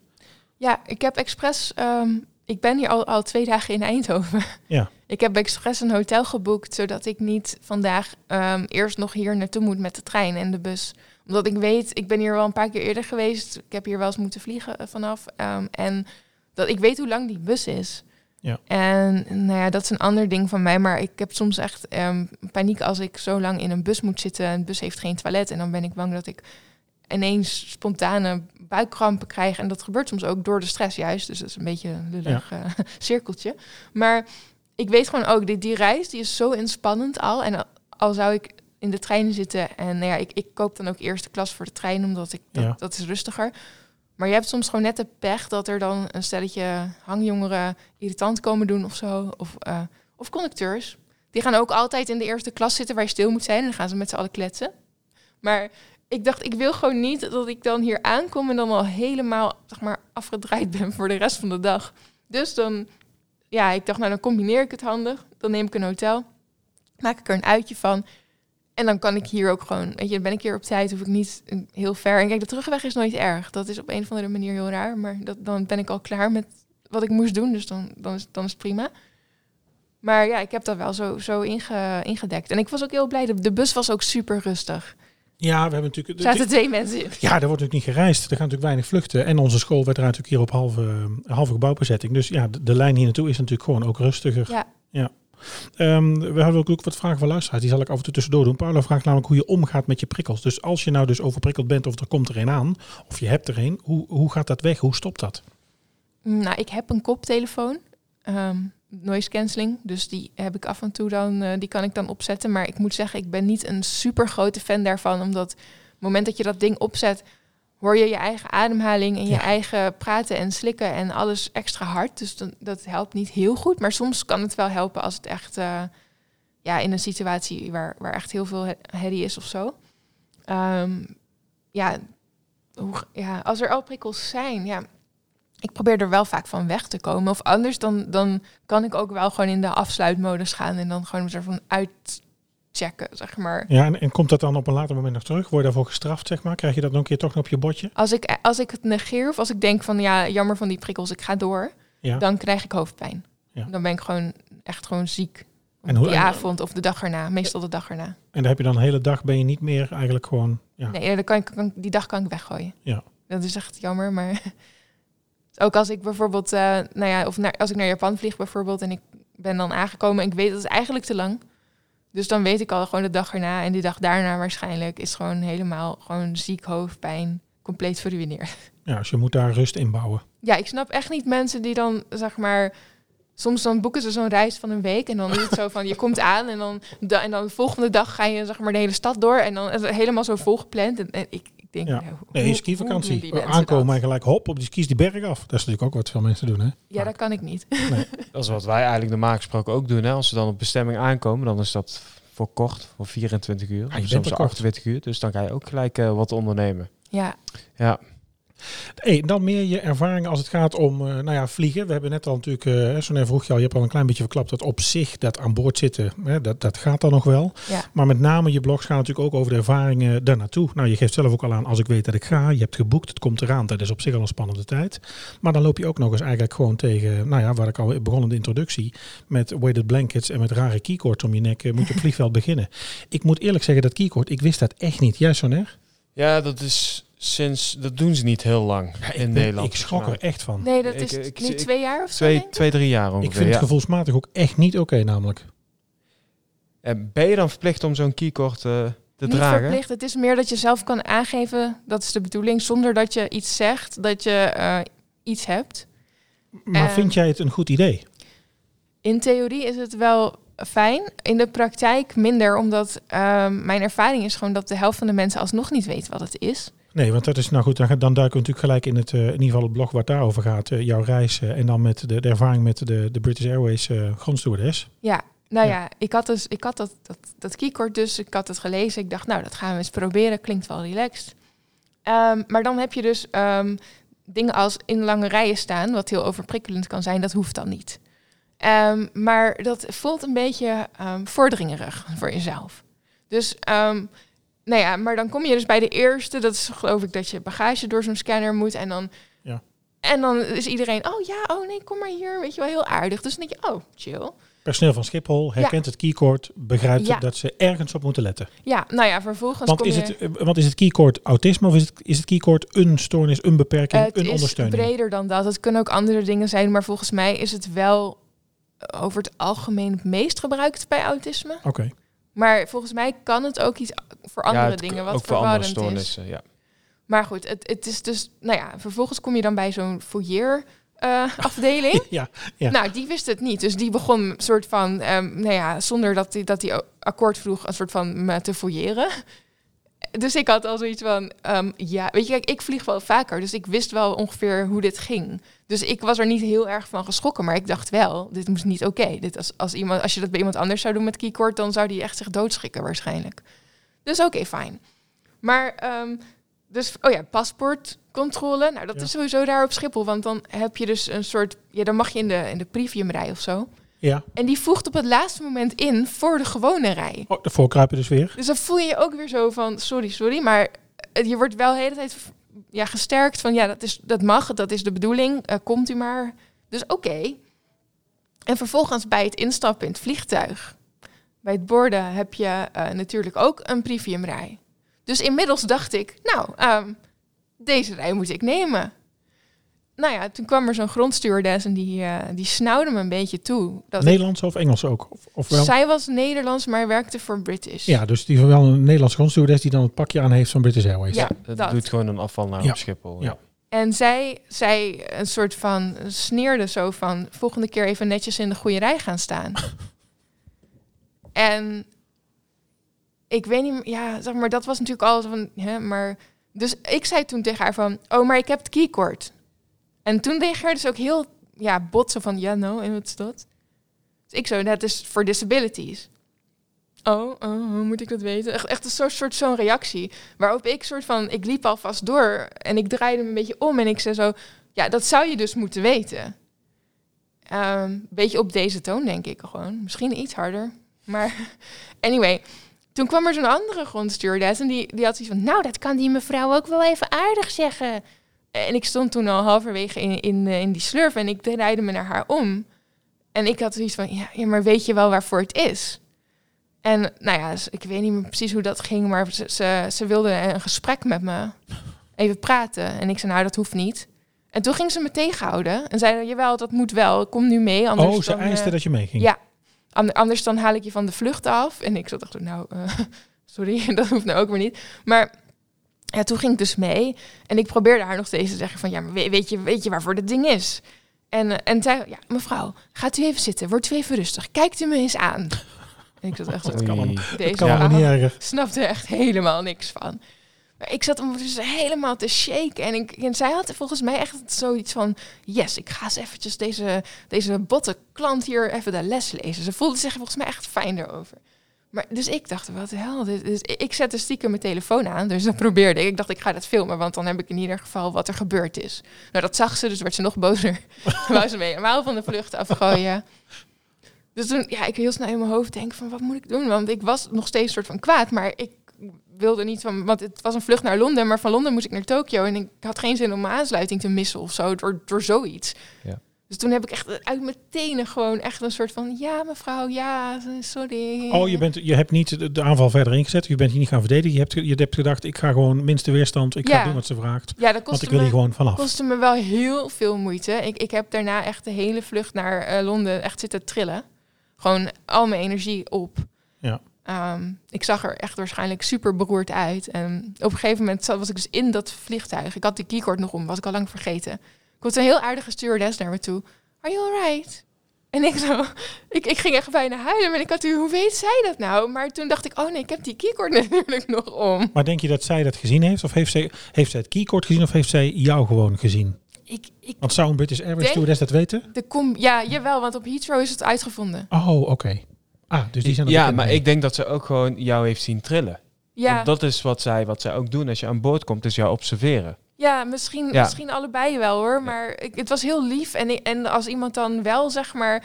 Ja, ik heb expres... ehm, ik ben hier al, al twee dagen in Eindhoven. Ja. Ik heb expres een hotel geboekt, zodat ik niet vandaag ehm, eerst nog hier naartoe moet met de trein en de bus. Omdat ik weet, ik ben hier wel een paar keer eerder geweest. Ik heb hier wel eens moeten vliegen eh, vanaf. ehm, en dat ik weet hoe lang die bus is. Ja. En nou ja, dat is een ander ding van mij. Maar ik heb soms echt ehm, paniek als ik zo lang in een bus moet zitten. Een bus heeft geen toilet. En dan ben ik bang dat ik ineens spontane buikkrampen krijg. En dat gebeurt soms ook door de stress juist. Dus dat is een beetje een lullig eh, cirkeltje. Maar ik weet gewoon ook, die, die reis die is zo inspannend al. En al, al zou ik in de trein zitten en nou ja, ik, ik koop dan ook eerste klas voor de trein, omdat ik dat, Ja. dat is rustiger. Maar je hebt soms gewoon net de pech dat er dan een stelletje hangjongeren irritant komen doen of zo. Of, eh, of conducteurs. Die gaan ook altijd in de eerste klas zitten waar je stil moet zijn. En dan gaan ze met z'n allen kletsen. Maar ik dacht, ik wil gewoon niet dat ik dan hier aankom en dan al helemaal zeg maar, afgedraaid ben voor de rest van de dag. Dus dan, ja, ik dacht, nou dan combineer ik het handig. Dan neem ik een hotel, maak ik er een uitje van. En dan kan ik hier ook gewoon, weet je, ben ik hier op tijd, hoef ik niet heel ver. En kijk, de terugweg is nooit erg. Dat is op een of andere manier heel raar. Maar dat, dan ben ik al klaar met wat ik moest doen. Dus dan, dan, is, dan is het prima. Maar ja, ik heb dat wel zo, zo inge, ingedekt. En ik was ook heel blij. De, de bus was ook super rustig. Ja, we hebben natuurlijk... Er zaten twee mensen in. Ja, er wordt natuurlijk niet gereisd. Er gaan natuurlijk weinig vluchten. En onze school werd er natuurlijk hier op halve, halve gebouwbezetting. Dus ja, de, de lijn hier naartoe is natuurlijk gewoon ook rustiger. Ja. ja. Ehm, we hebben ook wat vragen van luisteraars. Die zal ik af en toe tussendoor doen. Paula vraagt namelijk hoe je omgaat met je prikkels. Dus als je nou dus overprikkeld bent of er komt er een aan, of je hebt er een, hoe, hoe gaat dat weg? Hoe stopt dat? Nou, ik heb een koptelefoon. ehm, noise cancelling. Dus die heb ik af en toe dan, eh, die kan ik dan opzetten. Maar ik moet zeggen, ik ben niet een super grote fan daarvan. Omdat op het moment dat je dat ding opzet, hoor je je eigen ademhaling en je Ja. eigen praten en slikken en alles extra hard. Dus dan, dat helpt niet heel goed. Maar soms kan het wel helpen als het echt eh, ja, in een situatie waar, waar echt heel veel he- herrie is of zo. Ehm, ja, hoe, ja, als er al prikkels zijn, ja, ik probeer er wel vaak van weg te komen. Of anders dan, dan kan ik ook wel gewoon in de afsluitmodus gaan en dan gewoon ervan uitchecken, zeg maar. Ja, en, en komt dat dan op een later moment nog terug? Word je daarvoor gestraft, zeg maar? Krijg je dat nog een keer toch nog op je bordje? Als ik, als ik het negeer of als ik denk van ja, jammer van die prikkels, ik ga door, Ja. dan krijg ik hoofdpijn. Ja. Dan ben ik gewoon echt gewoon ziek. En hoe- die avond of de dag erna, meestal de dag erna. En dan heb je dan de hele dag, ben je niet meer eigenlijk gewoon... Ja. Nee, dan kan ik, kan, die dag kan ik weggooien. Ja. Dat is echt jammer, maar ook als ik bijvoorbeeld, eh, nou ja, of naar, als ik naar Japan vlieg bijvoorbeeld en ik ben dan aangekomen en ik weet dat het eigenlijk te lang, Dus dan weet ik al gewoon de dag erna en die dag daarna waarschijnlijk is gewoon helemaal gewoon ziek hoofdpijn, compleet verruineerd. Ja, dus je moet daar rust in bouwen. Ja, ik snap echt niet mensen die dan, zeg maar, soms dan boeken ze zo'n reis van een week en dan is het zo van, je komt aan en dan, de, en dan de volgende dag ga je, zeg maar, de hele stad door en dan is het helemaal zo volgepland. En, en ik, ik denk, Ja. nou, hoe- Nee, skivakantie. Aankomen dat? en gelijk hop op die skis die berg af. Dat is natuurlijk ook wat veel mensen doen, hè? Ja, dat kan ik niet. Dat is wat wij eigenlijk normaal gesproken ook doen. Hè? Als we dan op bestemming aankomen, dan is dat voor kort, voor 24 uur. je of bent soms er kort. 28 uur. Dus dan ga je ook gelijk eh, wat ondernemen. Ja, Ja, Hey, dan meer je ervaringen als het gaat om eh, nou ja, vliegen. We hebben net al natuurlijk, eh zo net vroeg je al, je hebt al een klein beetje verklapt dat op zich dat aan boord zitten, hè, dat, dat gaat dan nog wel. ja. Maar met name je blogs gaan natuurlijk ook over de ervaringen daar naartoe. Nou, je geeft zelf ook al aan, als ik weet dat ik ga, je hebt geboekt, het komt eraan. Dat is op zich al een spannende tijd. Maar dan loop je ook nog eens eigenlijk gewoon tegen, nou ja, waar ik al begon in de introductie, met weighted blankets en met rare keycords om je nek, eh, moet je op vliegveld beginnen. Ik moet eerlijk zeggen, dat keycord, ik wist dat echt niet. Jij, Soner? ja dat is sinds, dat doen ze niet heel lang Ja, in ben- Nederland. Ik schrok er echt van. Nee, dat is ik- nu ik- twee jaar of zo, Twee, twee, drie jaar ongeveer. Ik vind het gevoelsmatig ook echt niet oké namelijk. En ben je dan verplicht om zo'n keycord eh, te Niet dragen? verplicht. Het is meer dat je zelf kan aangeven, dat is de bedoeling, zonder dat je iets zegt, dat je eh, iets hebt. Maar Eh, vind jij het een goed idee? In theorie is het wel fijn, in de praktijk minder, omdat ehm, mijn ervaring is gewoon dat de helft van de mensen alsnog niet weet wat het is. Nee, want dat is nou goed. Dan, dan duiken we natuurlijk gelijk in het, eh, in ieder geval het blog waar het daarover gaat. eh, jouw reis eh, en dan met de, de ervaring met de, de British Airways eh grondstewardess. Ja, nou Ja. ja, ik had, dus, ik had dat, dat, dat keycord dus, ik had het gelezen. Ik dacht, nou, dat gaan we eens proberen, klinkt wel relaxed. Ehm, maar dan heb je dus ehm, dingen als in lange rijen staan, wat heel overprikkelend kan zijn, dat hoeft dan niet. Ehm, maar dat voelt een beetje vorderingerig voor jezelf. Dus, nou ja, maar dan kom je dus bij de eerste, dat is geloof ik dat je bagage door zo'n scanner moet en dan... Ja. En dan is iedereen, oh ja, oh nee, kom maar hier, weet je wel, heel aardig. Dus dan denk je, oh, chill. Personeel van Schiphol herkent het keycord, begrijpt Ja. dat ze ergens op moeten letten. Ja, nou ja, vervolgens Want kom is, je... het, eh, want is het keycord autisme of is het, is het keycord een stoornis, een beperking, het een is ondersteuning? breder dan dat. Het kunnen ook andere dingen zijn, maar volgens mij is het wel over het algemeen het meest gebruikt bij autisme. Oké. Maar volgens mij kan het ook iets voor andere ja, dingen wat ook voor andere verwarrend is. stoornissen. Ja. Maar goed, het, het is dus, nou ja, vervolgens kom je dan bij zo'n foyer eh, afdeling. Ja, ja. Nou, die wist het niet. Dus die begon een soort van, ehm, nou ja, zonder dat hij dat die akkoord vroeg, een soort van me te fouilleren. Dus ik had al zoiets van, ehm, ja, weet je, kijk, ik vlieg wel vaker, dus ik wist wel ongeveer hoe dit ging. Dus ik was er niet heel erg van geschrokken, maar ik dacht wel, dit moest niet oké. Dit als, als, iemand, als je dat bij iemand anders zou doen met keycord, dan zou die echt zich doodschikken waarschijnlijk. Dus oké, fijn. Maar, ehm, dus, oh ja, paspoortcontrole. Nou, dat Ja. is sowieso daar op Schiphol, want dan heb je dus een soort, ja, dan mag je in de, in de premiumrij of zo. Ja. En die voegt op het laatste moment in voor de gewone rij. Oh, de voorkruipen dus weer. Dus dan voel je je ook weer zo van, sorry, sorry, maar eh, je wordt wel de hele tijd ja, gesterkt van, ja, dat, is, dat mag, dat is de bedoeling, eh, komt u maar. Dus oké. En vervolgens bij het instappen in het vliegtuig, bij het borden, heb je eh, natuurlijk ook een premiumrij. Dus inmiddels dacht ik, nou, ehm, deze rij moet ik nemen. Nou ja, toen kwam er zo'n grondstewardess en die, eh, die snauwde me een beetje toe. Dat ik- Nederlands of Engels ook? Of, of wel? zij was Nederlands, maar werkte voor British. Ja, dus die wel een Nederlandse grondstewardess die dan het pakje aan heeft van British Airways. Ja. Dat, dat. doet gewoon een afval naar Ja. op Schiphol. Ja. En zij, zij een soort van sneerde zo van volgende keer even netjes in de goede rij gaan staan. en ik weet niet, ja, zeg maar, dat was natuurlijk al van, hè, maar. Dus ik zei toen tegen haar van, oh, maar ik heb het keycord. En toen reageerde ze ook heel, ja, bot zo van, ja, no, en wat is dat? Dus ik zo, dat is voor disabilities. Oh, oh, hoe moet ik dat weten? Echt, echt een soort, soort zo'n reactie. Waarop ik soort van, ik liep alvast door en ik draaide me een beetje om en ik zei zo, ja, dat zou je dus moeten weten. Ehm beetje op deze toon, denk ik gewoon. Misschien iets harder. Maar anyway, toen kwam er zo'n andere grondstewardess en die, die had zoiets van, nou, dat kan die mevrouw ook wel even aardig zeggen. En ik stond toen al halverwege in, in, eh, in die slurf en ik draaide me naar haar om. En ik had zoiets van, ja, ja, maar weet je wel waarvoor het is? En nou ja, ik weet niet meer precies hoe dat ging, maar ze, ze, ze wilde een gesprek met me. Even praten. En ik zei, nou, dat hoeft niet. En toen ging ze me tegenhouden en zei, jawel, dat moet wel. Kom nu mee, anders Oh, ze dan, eh, dat je meeging. ja. Ander- Anders dan haal ik je van de vlucht af. En ik zat dacht, nou, eh, sorry, dat hoeft nou ook weer niet. Maar ja, toen ging ik dus mee. En ik probeerde haar nog steeds te zeggen van... ja, maar we- weet je, weet je waarvoor dit ding is? En, en zij, ja, mevrouw, gaat u even zitten. Wordt u even rustig. Kijkt u me eens aan. En ik zat echt... Dat kan hem. Deze Kan niet erger. snapte er echt helemaal niks van. Maar ik zat ondertussen helemaal te shaken. En, ik, en zij had volgens mij echt zoiets van... Yes, ik ga eens eventjes deze, deze botte klant hier even de les lezen. Ze voelde zich volgens mij echt fijn erover. Maar, dus ik dacht, wat de hel. Dus ik zette stiekem mijn telefoon aan. Dus dat probeerde ik. Ik dacht, ik ga dat filmen. Want dan heb ik in ieder geval wat er gebeurd is. Nou, dat zag ze. Dus werd ze nog bozer. Wou ze me helemaal van de vlucht afgooien. Dus toen, ja, ik heel snel in mijn hoofd denken van, wat moet ik doen? Want ik was nog steeds soort van kwaad. Maar ik wilde niet van, want het was een vlucht naar Londen. Maar van Londen moest ik naar Tokio. En ik had geen zin om mijn aansluiting te missen of zo. Door, door zoiets. Ja. Dus toen heb ik echt uit mijn tenen gewoon echt een soort van... Ja, mevrouw, ja, sorry. Oh, je, bent, je hebt niet de, aanval verder ingezet. Je bent hier niet gaan verdedigen. Je hebt, je hebt gedacht, ik ga gewoon minste weerstand. Ik ga doen wat ze vraagt. Ja, dat Want kostte ik wil me, hier gewoon vanaf. kostte me wel heel veel moeite. Ik, ik heb daarna echt de hele vlucht naar eh, Londen echt zitten trillen. Gewoon al mijn energie op. Ja. Ehm, ik zag er echt waarschijnlijk super beroerd uit. En op een gegeven moment zat, was ik dus in dat vliegtuig. Ik had die keycord nog om, was ik al lang vergeten. Ik was een heel aardige stewardess naar me toe. Are you alright? En ik zo, ik, ik ging echt bijna huilen. Maar ik had u, hoe weet zij dat nou? Maar toen dacht ik, oh nee, ik heb die keycord natuurlijk nog om. Maar denk je dat zij dat gezien heeft? Of heeft zij, heeft zij het keycord gezien? Of heeft zij jou gewoon gezien? Ik, ik, Want zou een British Airways Denk- stewardess dat weten? de kom, ja, jawel, want op Heathrow is het uitgevonden. Oh, oké. Ah, dus die zijn er ja, maar mee. ik denk dat ze ook gewoon jou heeft zien trillen. Ja, Want dat is wat zij, wat zij ook doen als je aan boord komt, is jou observeren. Ja misschien, Ja. misschien allebei wel hoor. Maar ik, het was heel lief. En, en als iemand dan wel, zeg maar,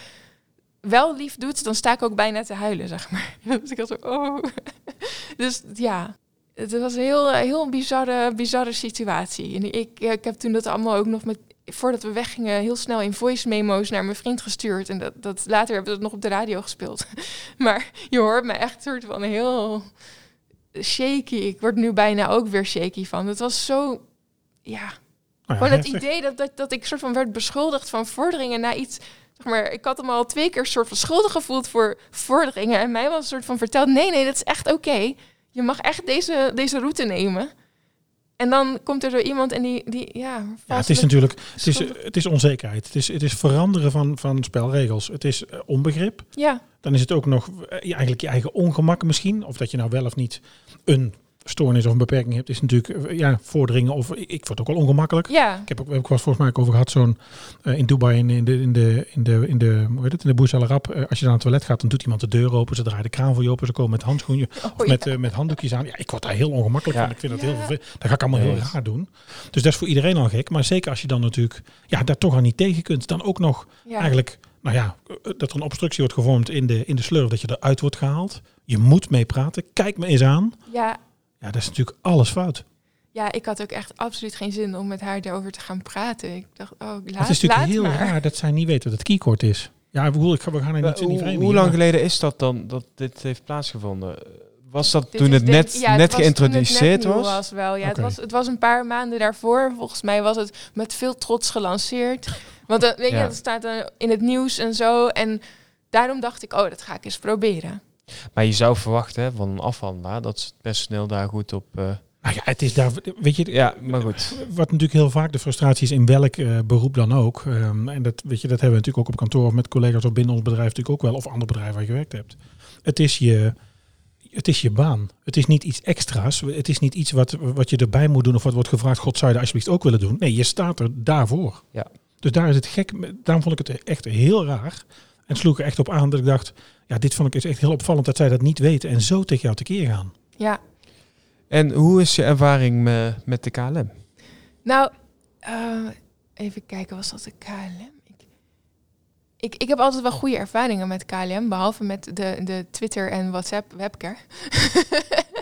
wel lief doet, dan sta ik ook bijna te huilen, zeg maar. Dus ik had zo, oh. Dus ja, het was een heel, heel bizarre, bizarre situatie. En ik, ik heb toen dat allemaal ook nog met, voordat we weggingen, heel snel in voice memo's naar mijn vriend gestuurd. En dat, dat, later hebben we dat nog op de radio gespeeld. Maar je hoort me echt soort van heel shaky. Ik word nu bijna ook weer shaky van. Het was zo, ja, ja, gewoon het idee dat, dat, dat ik soort van werd beschuldigd van vorderingen na iets. Zeg maar, ik had hem al twee keer soort van schuldig gevoeld voor vorderingen. En mij was een soort van verteld: nee, nee, dat is echt oké. Je mag echt deze, deze route nemen. En dan komt er zo iemand en die, die ja, Ja, het is natuurlijk het is, het is onzekerheid. Het is, het is veranderen van, van spelregels. Het is eh, onbegrip. Ja, Dan is het ook nog eh, eigenlijk je eigen ongemak misschien. Of dat je nou wel of niet een stoornis of een beperking hebt, is natuurlijk eh, ja, vorderingen. Of ik, ik word ook wel ongemakkelijk. ja, Ik heb ook, ik was volgens mij ook over gehad, zo'n eh, in Dubai in, in de in de in de in de hoe heet het in de Burj Al Arab. eh, als je naar het toilet gaat, dan doet iemand de deur open, ze draaien de kraan voor je open, ze komen met handschoenen, Oh, of met, eh, met handdoekjes aan. Ja, ik word daar heel ongemakkelijk Ja. van. Ik vind dat Ja. heel vervelend. Dat ga ik allemaal heel raar doen. Dus dat is voor iedereen al gek. Maar zeker als je dan natuurlijk ja, daar toch aan niet tegen kunt, dan ook nog ja. eigenlijk, nou ja, dat er een obstructie wordt gevormd in de in de slurf, dat je eruit wordt gehaald. Je moet mee praten. Kijk me eens aan. ja, Ja, dat is natuurlijk alles fout. ja, ik had ook echt absoluut geen zin om met haar daarover te gaan praten. Ik dacht, oh, laat, het is natuurlijk heel maar. raar dat zij niet weet wat het keycord is. Ja, ik bedoel, ik ga, we gaan er niet hoe, lang maar- geleden is dat dan dat dit heeft plaatsgevonden? Was dat Dit toen het denk- net, ja, het net was toen het net geïntroduceerd nieuw was? wel. Ja, het, was, het was een paar maanden daarvoor. Volgens mij was het met veel trots gelanceerd. Want eh, weet je, dat staat dan in het nieuws en zo. En daarom dacht ik, oh, dat ga ik eens proberen. Maar je zou verwachten hè, van een afhandelaar dat ze het personeel daar goed op... Nou ja, het is daar, weet je, ja, maar goed. wat natuurlijk heel vaak de frustratie is in welk eh, beroep dan ook. Ehm, en dat, weet je, dat hebben we natuurlijk ook op kantoor of met collega's of binnen ons bedrijf natuurlijk ook wel, of ander bedrijf waar je gewerkt hebt. Het is je, het is je baan. Het is niet iets extra's. Het is niet iets wat, wat je erbij moet doen of wat wordt gevraagd. God zou je alsjeblieft ook willen doen. Nee, je staat er daarvoor. Ja. Dus daar is het gek. Daarom vond ik het echt heel raar. En sloeg er echt op aan dat ik dacht, ja, dit vond ik is echt heel opvallend dat zij dat niet weten en zo tegen jou tekeer gaan. Ja, En hoe is je ervaring me- met de KLM? nou, eh, even kijken, was dat de KLM? Ik, ik, ik heb altijd wel goede ervaringen met KLM, behalve met de, de Twitter en WhatsApp webcam.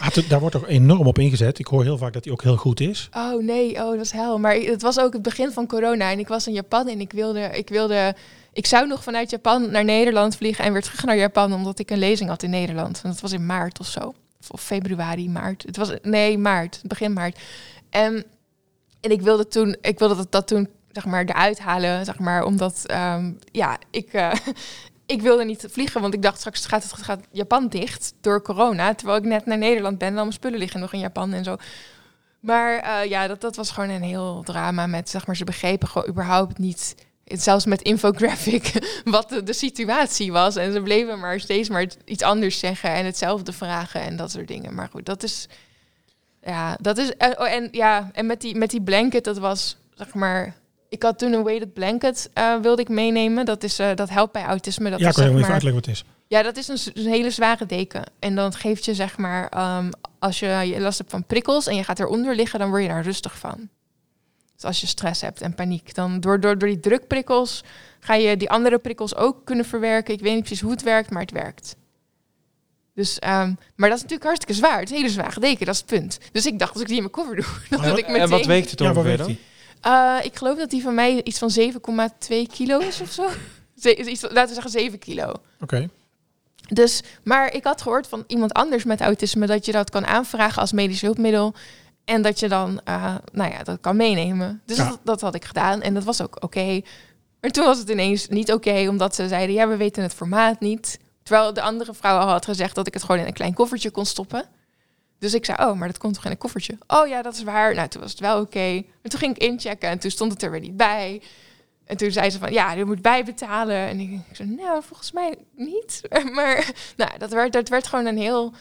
Ah, daar wordt toch enorm op ingezet. Ik hoor heel vaak dat die ook heel goed is. Oh nee, oh dat is hel. Maar het was ook het begin van corona en ik was in Japan en ik wilde, ik wilde, ik zou nog vanuit Japan naar Nederland vliegen en weer terug naar Japan omdat ik een lezing had in Nederland. En dat was in maart of zo, of, februari, maart. Het was nee maart, begin maart. En en ik wilde toen, ik wilde dat, dat toen zeg maar eruit halen, zeg maar, omdat ehm, ja, ik, eh, ik wilde niet vliegen, want ik dacht straks gaat, het gaat Japan dicht door corona. Terwijl ik net naar Nederland ben en al mijn spullen liggen nog in Japan en zo. Maar eh, ja, dat, dat was gewoon een heel drama met, zeg maar, ze begrepen gewoon überhaupt niet, zelfs met infographic, wat de, de situatie was. En ze bleven maar steeds maar iets anders zeggen en hetzelfde vragen en dat soort dingen. Maar goed, dat is, ja, dat is, en, oh, en ja, en met die, met die blanket, dat was, zeg maar, ik had toen een weighted blanket uh, wilde ik meenemen. Dat, is, uh, dat helpt bij autisme. Dat ja, is, kan je zeg even maar, uitleggen wat het is? ja, dat is een, hele zware deken. En dan geeft je zeg maar, ehm, als je, je last hebt van prikkels en je gaat eronder liggen, dan word je daar rustig van. Dus als je stress hebt en paniek, dan door, door, door die drukprikkels ga je die andere prikkels ook kunnen verwerken. Ik weet niet precies hoe het werkt, maar het werkt. Dus, ehm, maar dat is natuurlijk hartstikke zwaar. Het is een hele zware deken, dat is het punt. Dus ik dacht, als ik die in mijn cover doe, dan Ja, ik meteen... En wat weegt het Ja, waar ongeveer dan? Eh, ik geloof dat die van mij iets van 7,2 kilo is of zo. Iets, laten we zeggen 7 kilo. Oké. Dus, maar ik had gehoord van iemand anders met autisme dat je dat kan aanvragen als medisch hulpmiddel. En dat je dan, eh, nou ja, dat kan meenemen. Dus Ja. dat, dat had ik gedaan en dat was ook oké. Maar toen was het ineens niet oké, omdat ze zeiden, ja, we weten het formaat niet. Terwijl de andere vrouw al had gezegd dat ik het gewoon in een klein koffertje kon stoppen. Dus ik zei, oh, maar dat komt toch in een koffertje? Oh ja, dat is waar. Nou, toen was het wel oké. En toen ging ik inchecken en toen stond het er weer niet bij. En toen zei ze van, ja, je moet bijbetalen. En ik, ik zei, nou, volgens mij niet. Maar nou, dat werd, dat werd gewoon een heel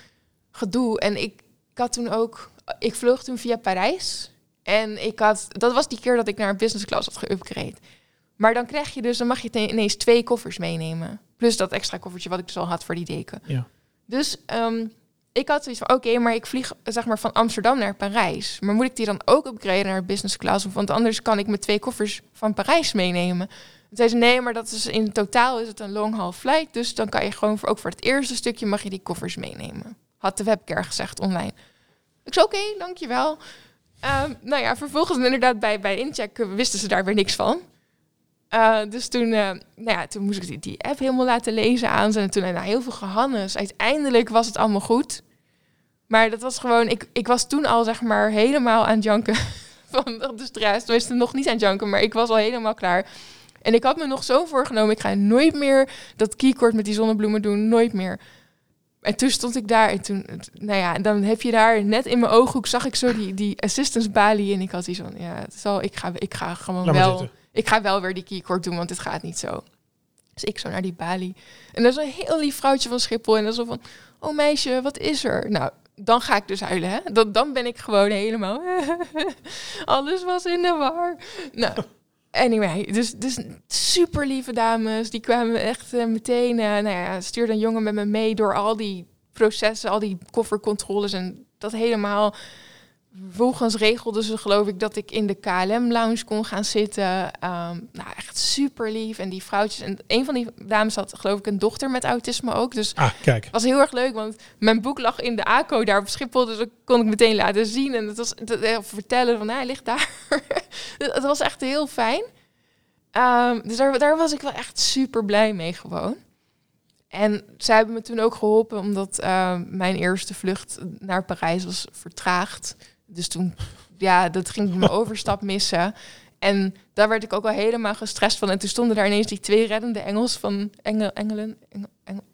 gedoe. En ik, ik had toen ook, ik vloog toen via Parijs. En ik had, dat was die keer dat ik naar business class had geüpgrade. Maar dan krijg je dus, dan mag je ineens twee koffers meenemen. Plus dat extra koffertje wat ik dus al had voor die deken. Ja. Dus ehm, ik had zoiets van, oké, maar ik vlieg zeg maar van Amsterdam naar Parijs. Maar moet ik die dan ook upgraden naar business class? Want anders kan ik met twee koffers van Parijs meenemen. Toen zei ze, nee, maar dat is in totaal is het een long haul flight. Dus dan kan je gewoon voor, ook voor het eerste stukje mag je die koffers meenemen. Had de webcare gezegd online. Ik zei, oké, dankjewel. Ehm nou ja, vervolgens inderdaad bij, bij incheck wisten ze daar weer niks van. Eh, dus toen, eh, nou ja, toen moest ik die, die app helemaal laten lezen aan ze. En toen, nou, heel veel gehannes. Uiteindelijk was het allemaal goed. Maar dat was gewoon, ik, ik was toen al zeg maar helemaal aan het janken van de stress. Tenminste, nog niet aan het janken, maar ik was al helemaal klaar. En ik had me nog zo voorgenomen, ik ga nooit meer dat keycord met die zonnebloemen doen, nooit meer. En toen stond ik daar en toen, nou ja, dan heb je daar net in mijn ooghoek zag ik zo die, die assistance balie en ik had die van, ja, het zal, ik ga, ik ga gewoon wel, ik ga wel weer die keycord doen, want dit gaat niet zo. Dus ik zo naar die balie. En dat is een heel lief vrouwtje van Schiphol en dat is zo van, oh meisje, wat is er? Nou, dan ga ik dus huilen, hè? Dan, dan ben ik gewoon helemaal, alles was in de war. Nou, Anyway, dus, dus super lieve dames. Die kwamen echt eh, meteen, eh nou ja, stuurde een jongen met me mee door al die processen, al die koffercontroles en dat helemaal. Vervolgens regelden ze geloof ik dat ik in de KLM-lounge kon gaan zitten. Ehm, nou, echt super lief. En die vrouwtjes. En een van die dames had geloof ik een dochter met autisme ook. Dus Ah, kijk. het was heel erg leuk, want mijn boek lag in de ACO daar op Schiphol. Dus dat kon ik meteen laten zien. En het was dat, eh, vertellen van, hij ligt daar. het was echt heel fijn. Ehm, dus daar, daar was ik wel echt super blij mee gewoon. En zij hebben me toen ook geholpen, omdat ehm, mijn eerste vlucht naar Parijs was vertraagd. Dus toen, ja, dat ging mijn overstap missen. En daar werd ik ook wel helemaal gestrest van. En toen stonden daar ineens die twee reddende engels van Engel, Engelen. Engel, Engel-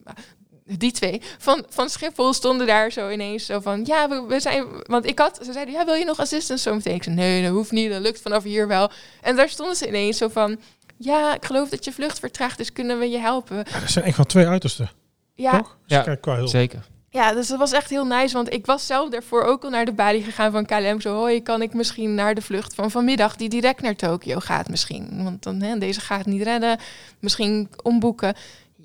die twee van, van Schiphol stonden daar zo ineens zo van... Ja, we, we zijn... Want ik had... Ze zeiden, ja, wil je nog assistance zo meteen? Ik zei, nee, dat hoeft niet. Dat lukt vanaf hier wel. En daar stonden ze ineens zo van... Ja, ik geloof dat je vlucht vertraagt, dus kunnen we je helpen? Ja, dat zijn echt wel twee uitersten, Ja, toch? Dus Ja, kijk qua hulp. Zeker. Ja, dus dat was echt heel nice. Want ik was zelf daarvoor ook al naar de balie gegaan van KLM. Zo, hoi, kan ik misschien naar de vlucht van vanmiddag... die direct naar Tokio gaat misschien? Want dan, hè, deze gaat niet redden. Misschien omboeken.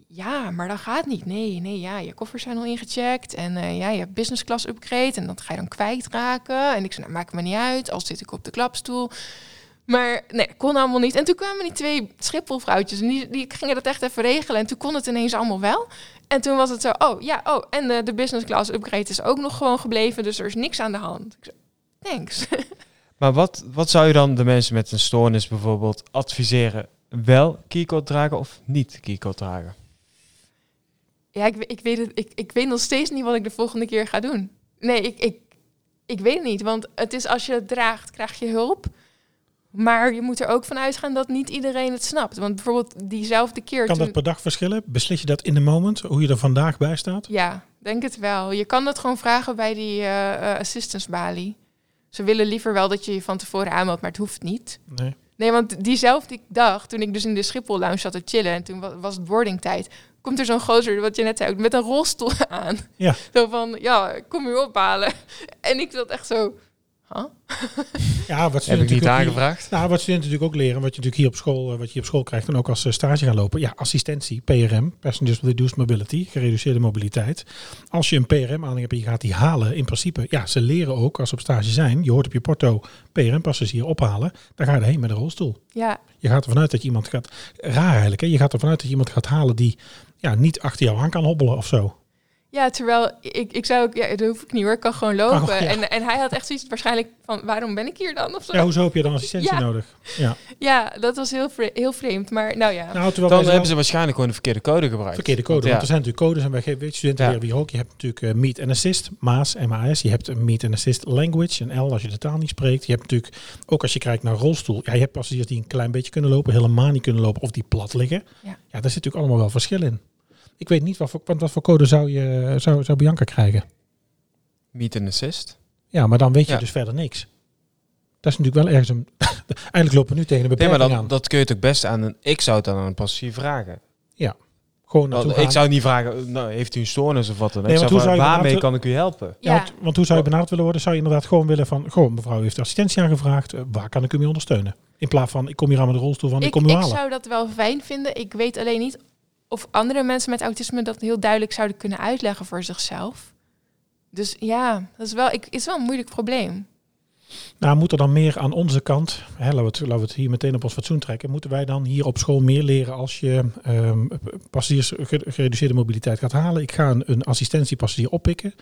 Ja, maar dat gaat niet. Nee, nee, ja, je koffers zijn al ingecheckt. En eh, ja, je hebt business class upgrade. En dat ga je dan kwijtraken. En ik zei, nou, maakt me niet uit. Al zit ik op de klapstoel. Maar nee, dat kon allemaal niet. En toen kwamen die twee Schiphol-vrouwtjes. En die, die gingen dat echt even regelen. En toen kon het ineens allemaal wel. En toen was het zo, oh ja, oh. En eh, de business class upgrade is ook nog gewoon gebleven. Dus er is niks aan de hand. Ik zei, thanks. Maar wat, wat zou je dan de mensen met een stoornis bijvoorbeeld adviseren? Wel keycode dragen of niet keycode dragen? Ja, ik, ik, weet het, ik, ik weet nog steeds niet wat ik de volgende keer ga doen. Nee, ik, ik, ik weet het niet. Want het is als je het draagt, krijg je hulp. Maar je moet er ook van uitgaan dat niet iedereen het snapt. Want bijvoorbeeld diezelfde keer. Kan dat per dag verschillen? Beslis je dat in de moment, hoe je er vandaag bij staat? Ja, denk het wel. Je kan dat gewoon vragen bij die eh eh, assistance balie. Ze willen liever wel dat je je van tevoren aanmeldt, maar het hoeft niet. Nee. Nee, want diezelfde dag, toen ik dus in de Schiphol lounge zat te chillen en toen wa- was het boardingtijd, komt er zo'n gozer, wat je net zei, met een rolstoel aan. Ja. Zo van, ja, kom u ophalen. En ik zat echt zo, huh? Ja, wat Heb ik niet aangevraagd. Nou, wat studenten natuurlijk ook leren, wat je natuurlijk hier op school, eh, wat je hier op school krijgt en ook als eh, stage gaan lopen. Ja, assistentie, PRM, Passengers with Reduced Mobility, gereduceerde mobiliteit. Als je een PRM-aaning hebt en je gaat die halen, in principe, ja, ze leren ook als ze op stage zijn. Je hoort op je porto PRM-passagier ophalen, dan ga je erheen met een rolstoel. Ja, Je gaat ervan uit dat je iemand gaat, raar eigenlijk, hè? je gaat ervan uit dat je iemand gaat halen die ja, niet achter jou aan kan hobbelen of zo. Ja terwijl ik, ik zou ook, ja, dat hoef ik niet hoor, ik kan gewoon lopen. Oh, ja. en, en hij had echt zoiets waarschijnlijk van, waarom ben ik hier dan? Of zo. Ja, hoezo heb je dan assistentie Ja. nodig? Ja. Ja, dat was heel, vre- heel vreemd, maar nou ja. Nou, terwijl Dan hebben ze waarschijnlijk gewoon de verkeerde code gebruikt. Verkeerde code, Want want er zijn natuurlijk codes en wij geven weet je, studenten hier ook. Je hebt natuurlijk eh, Meet and Assist, MAAS, MAS. Je hebt een Meet and Assist Language, een L als je de taal niet spreekt. Je hebt natuurlijk, ook als je kijkt naar rolstoel, ja, je hebt passagiers die een klein beetje kunnen lopen, helemaal niet kunnen lopen of die plat liggen. Ja. Ja, daar zit natuurlijk allemaal wel verschil in. Ik weet niet wat voor, want wat voor code zou, je, zou, zou Bianca krijgen. Meet and assist. Ja, maar dan weet je Ja. dus verder niks. Dat is natuurlijk wel ergens een... Eigenlijk lopen we nu tegen een Nee, beperking maar dan, aan. dat kun je toch best aan een... Ik zou het dan aan een passagier vragen. Gewoon naartoe Want gaan. ik zou niet vragen, nou, heeft u een stoornis of wat dan. Nee, ik zou vragen, waarmee kan ik u helpen? Ja, want, want hoe zou je benaderd willen worden? Zou je inderdaad gewoon willen van... Goh, mevrouw u heeft assistentie aangevraagd. eh, waar kan ik u mee ondersteunen? In plaats van, ik kom hier aan met de rolstoel van, ik, ik, kom u ik halen. zou dat wel fijn vinden. Ik weet alleen niet of andere mensen met autisme dat heel duidelijk zouden kunnen uitleggen voor zichzelf. Dus ja, dat is wel, ik, is wel een moeilijk probleem. Nou, moet er dan meer aan onze kant... Hè, laten, we het, laten we het hier meteen op ons fatsoen trekken. Moeten wij dan hier op school meer leren als je ehm passagiers ge- gereduceerde mobiliteit gaat halen? Ik ga een, een assistentiepassagier oppikken.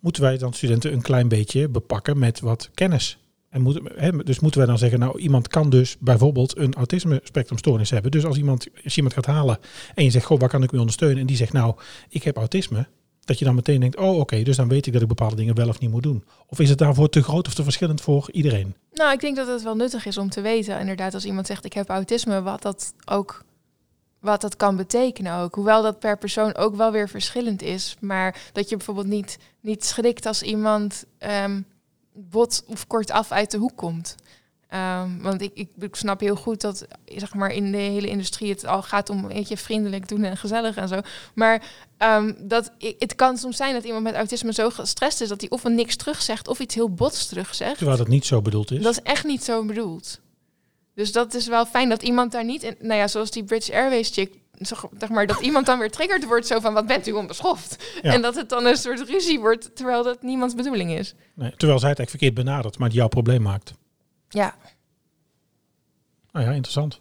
Moeten wij dan studenten een klein beetje bepakken met wat kennis? En moeten, hè, dus moeten wij dan zeggen, nou, iemand kan dus bijvoorbeeld een autisme spectrumstoornis hebben. Dus als iemand, als iemand gaat halen en je zegt, goh, waar kan ik u ondersteunen? En die zegt, nou, ik heb autisme. Dat je dan meteen denkt, oh oké, dus dan weet ik dat ik bepaalde dingen wel of niet moet doen. Of is het daarvoor te groot of te verschillend voor iedereen? Nou, ik denk dat het wel nuttig is om te weten, inderdaad, als iemand zegt ik heb autisme, wat dat ook wat dat kan betekenen ook. Hoewel dat per persoon ook wel weer verschillend is. Maar dat je bijvoorbeeld niet, niet schrikt als iemand ehm, bot of kortaf uit de hoek komt. Ehm, want ik, ik, ik snap heel goed dat zeg maar, in de hele industrie het al gaat om weet je, vriendelijk doen en gezellig en zo. Maar ehm, dat, i- het kan soms zijn dat iemand met autisme zo gestrest is dat hij of een niks terugzegt of iets heel bots terugzegt. Terwijl dat niet zo bedoeld is. Dat is echt niet zo bedoeld. Dus dat is wel fijn dat iemand daar niet in, nou ja, zoals die British Airways chick, zeg zeg maar, dat iemand dan weer triggerd wordt zo van wat bent u onbeschoft? Ja. En dat het dan een soort ruzie wordt, terwijl dat niemands bedoeling is. Nee, terwijl zij het eigenlijk verkeerd benadert, maar het jouw probleem maakt. Ja, Nou ja, interessant.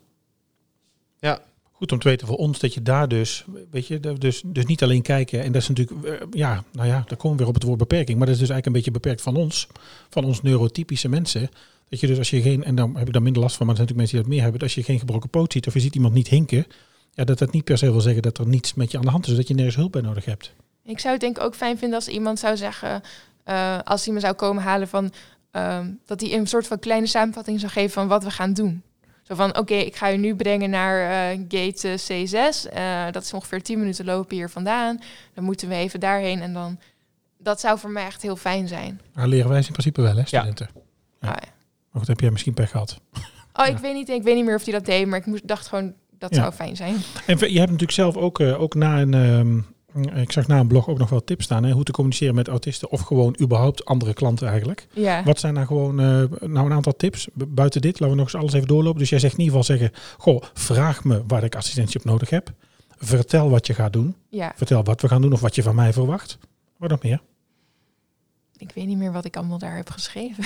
Ja. Goed om te weten voor ons dat je daar dus, weet je, dus, dus niet alleen kijken. En dat is natuurlijk, eh, ja, nou ja, daar komen we weer op het woord beperking. Maar dat is dus eigenlijk een beetje beperkt van ons, van ons neurotypische mensen. Dat je dus als je geen, en dan heb ik daar minder last van, maar er zijn natuurlijk mensen die dat meer hebben. Als je geen gebroken poot ziet of je ziet iemand niet hinken, ja, dat dat niet per se wil zeggen dat er niets met je aan de hand is. Dat je nergens hulp bij nodig hebt. ik zou het denk ik ook fijn vinden als iemand zou zeggen, eh, als hij me zou komen halen van, ehm, dat hij een soort van kleine samenvatting zou geven van wat we gaan doen. Zo van, oké, ik ga je nu brengen naar eh, gate eh, C6. Eh, dat is ongeveer 10 minuten lopen hier vandaan. Dan moeten we even daarheen en dan... Dat zou voor mij echt heel fijn zijn. Maar leren wij ze in principe wel, hè, studenten. Ja. Ah, ja. Maar goed, heb jij misschien pech gehad. Oh, Ja. ik, weet niet, ik weet niet meer of hij dat deed, maar ik moest, dacht gewoon, dat Ja. zou fijn zijn. En je hebt natuurlijk zelf ook, eh, ook na een, ehm, ik zag na een blog ook nog wel tips staan, hè, hoe te communiceren met autisten of gewoon überhaupt andere klanten eigenlijk. Ja. Wat zijn nou gewoon eh, nou een aantal tips Bu- buiten dit? Laten we nog eens alles even doorlopen. Dus jij zegt in ieder geval zeggen, goh, vraag me waar ik assistentie op nodig heb. Vertel wat je gaat doen. ja, Vertel wat we gaan doen of wat je van mij verwacht. Wat nog meer? Ik weet niet meer wat ik allemaal daar heb geschreven.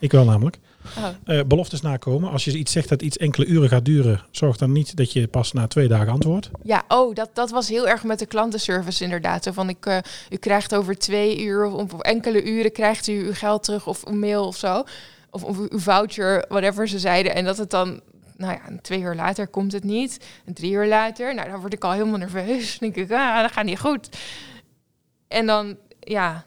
Ik wel namelijk. Oh, Eh, beloftes nakomen. Als je iets zegt dat iets enkele uren gaat duren, zorg dan niet dat je pas na twee dagen antwoordt. ja, oh, dat, dat was heel erg met de klantenservice inderdaad. Zo van, ik, eh, u krijgt over twee uur of, of enkele uren krijgt u uw geld terug of een mail of zo. Of, of uw voucher, whatever ze zeiden. En dat het dan, nou ja, twee uur later komt het niet. En drie uur later, nou dan word ik al helemaal nerveus. Dan denk ik, ah, dat gaat niet goed. En dan, ja,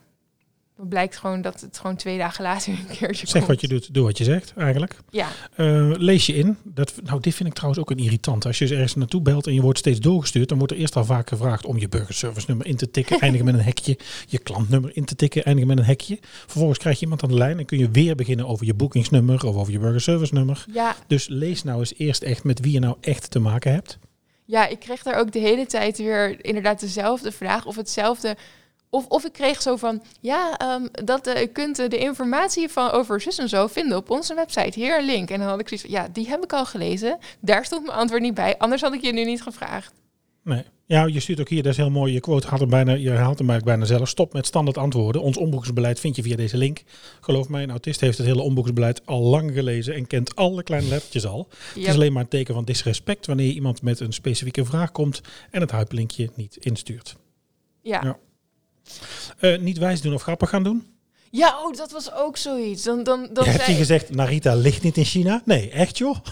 dan blijkt gewoon dat het gewoon twee dagen later een keertje Zeg komt. wat je doet, doe wat je zegt eigenlijk. Ja, Eh, lees je in. Dat, nou, dit vind ik trouwens ook een irritant. Als je dus ergens naartoe belt en je wordt steeds doorgestuurd, dan wordt er eerst al vaak gevraagd om je burgerservice nummer in te tikken, eindigen met een hekje, je klantnummer in te tikken, eindigen met een hekje. Vervolgens krijg je iemand aan de lijn en kun je weer beginnen over je boekingsnummer of over je burgerservice nummer. ja, Dus lees nou eens eerst echt met wie je nou echt te maken hebt. ja, ik kreeg daar ook de hele tijd weer inderdaad dezelfde vraag of hetzelfde. Of, of ik kreeg zo van, ja, ehm, dat, eh, u kunt eh, de informatie van over zus en zo vinden op onze website. Hier een link. En dan had ik zoiets van, ja, die heb ik al gelezen. Daar stond mijn antwoord niet bij. Anders had ik je nu niet gevraagd. Nee. Ja, je stuurt ook hier, dat is heel mooi. Je quote haalt hem bijna, je haalt hem eigenlijk bijna zelf. Stop met standaard antwoorden. Ons omboeksbeleid vind je via deze link. Geloof mij, een autist heeft het hele omboeksbeleid al lang gelezen en kent alle kleine lettertjes al. Het is alleen maar een teken van disrespect wanneer iemand met een specifieke vraag komt en het hyperlinkje niet instuurt. ja. Ja. Eh, niet wijs doen of grappig gaan doen. Ja, oh, dat was ook zoiets. Dan, dan, dan zei- je gezegd, Narita ligt niet in China? Nee, echt joh?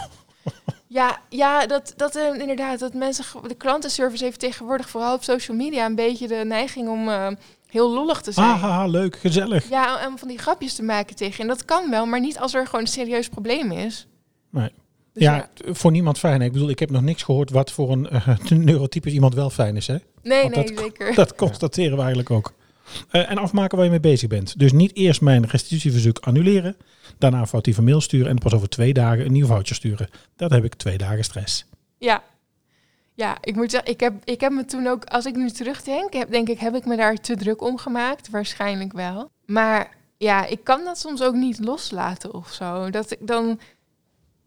Ja, ja dat, dat eh, inderdaad. Dat mensen, de klantenservice heeft tegenwoordig vooral op social media een beetje de neiging om eh, heel lollig te zijn. Ah, haha, leuk, gezellig. Ja, en van die grapjes te maken tegen. En dat kan wel, maar niet als er gewoon een serieus probleem is. Nee. Dus ja, voor niemand fijn. Ik bedoel, ik heb nog niks gehoord wat voor een eh, neurotypisch iemand wel fijn is. Hè? Nee, Want nee, dat- zeker. Dat constateren we eigenlijk ook. Eh, en afmaken waar je mee bezig bent. Dus niet eerst mijn restitutieverzoek annuleren, daarna een foutieve mail sturen en pas over twee dagen een nieuw voucher sturen. Dat heb ik twee dagen stress. Ja. Ja, ik moet zeggen, ik heb, ik heb me toen ook, als ik nu terugdenk, heb, denk ik, heb ik me daar te druk om gemaakt? Waarschijnlijk wel. Maar ja, ik kan dat soms ook niet loslaten of zo. Dat ik dan,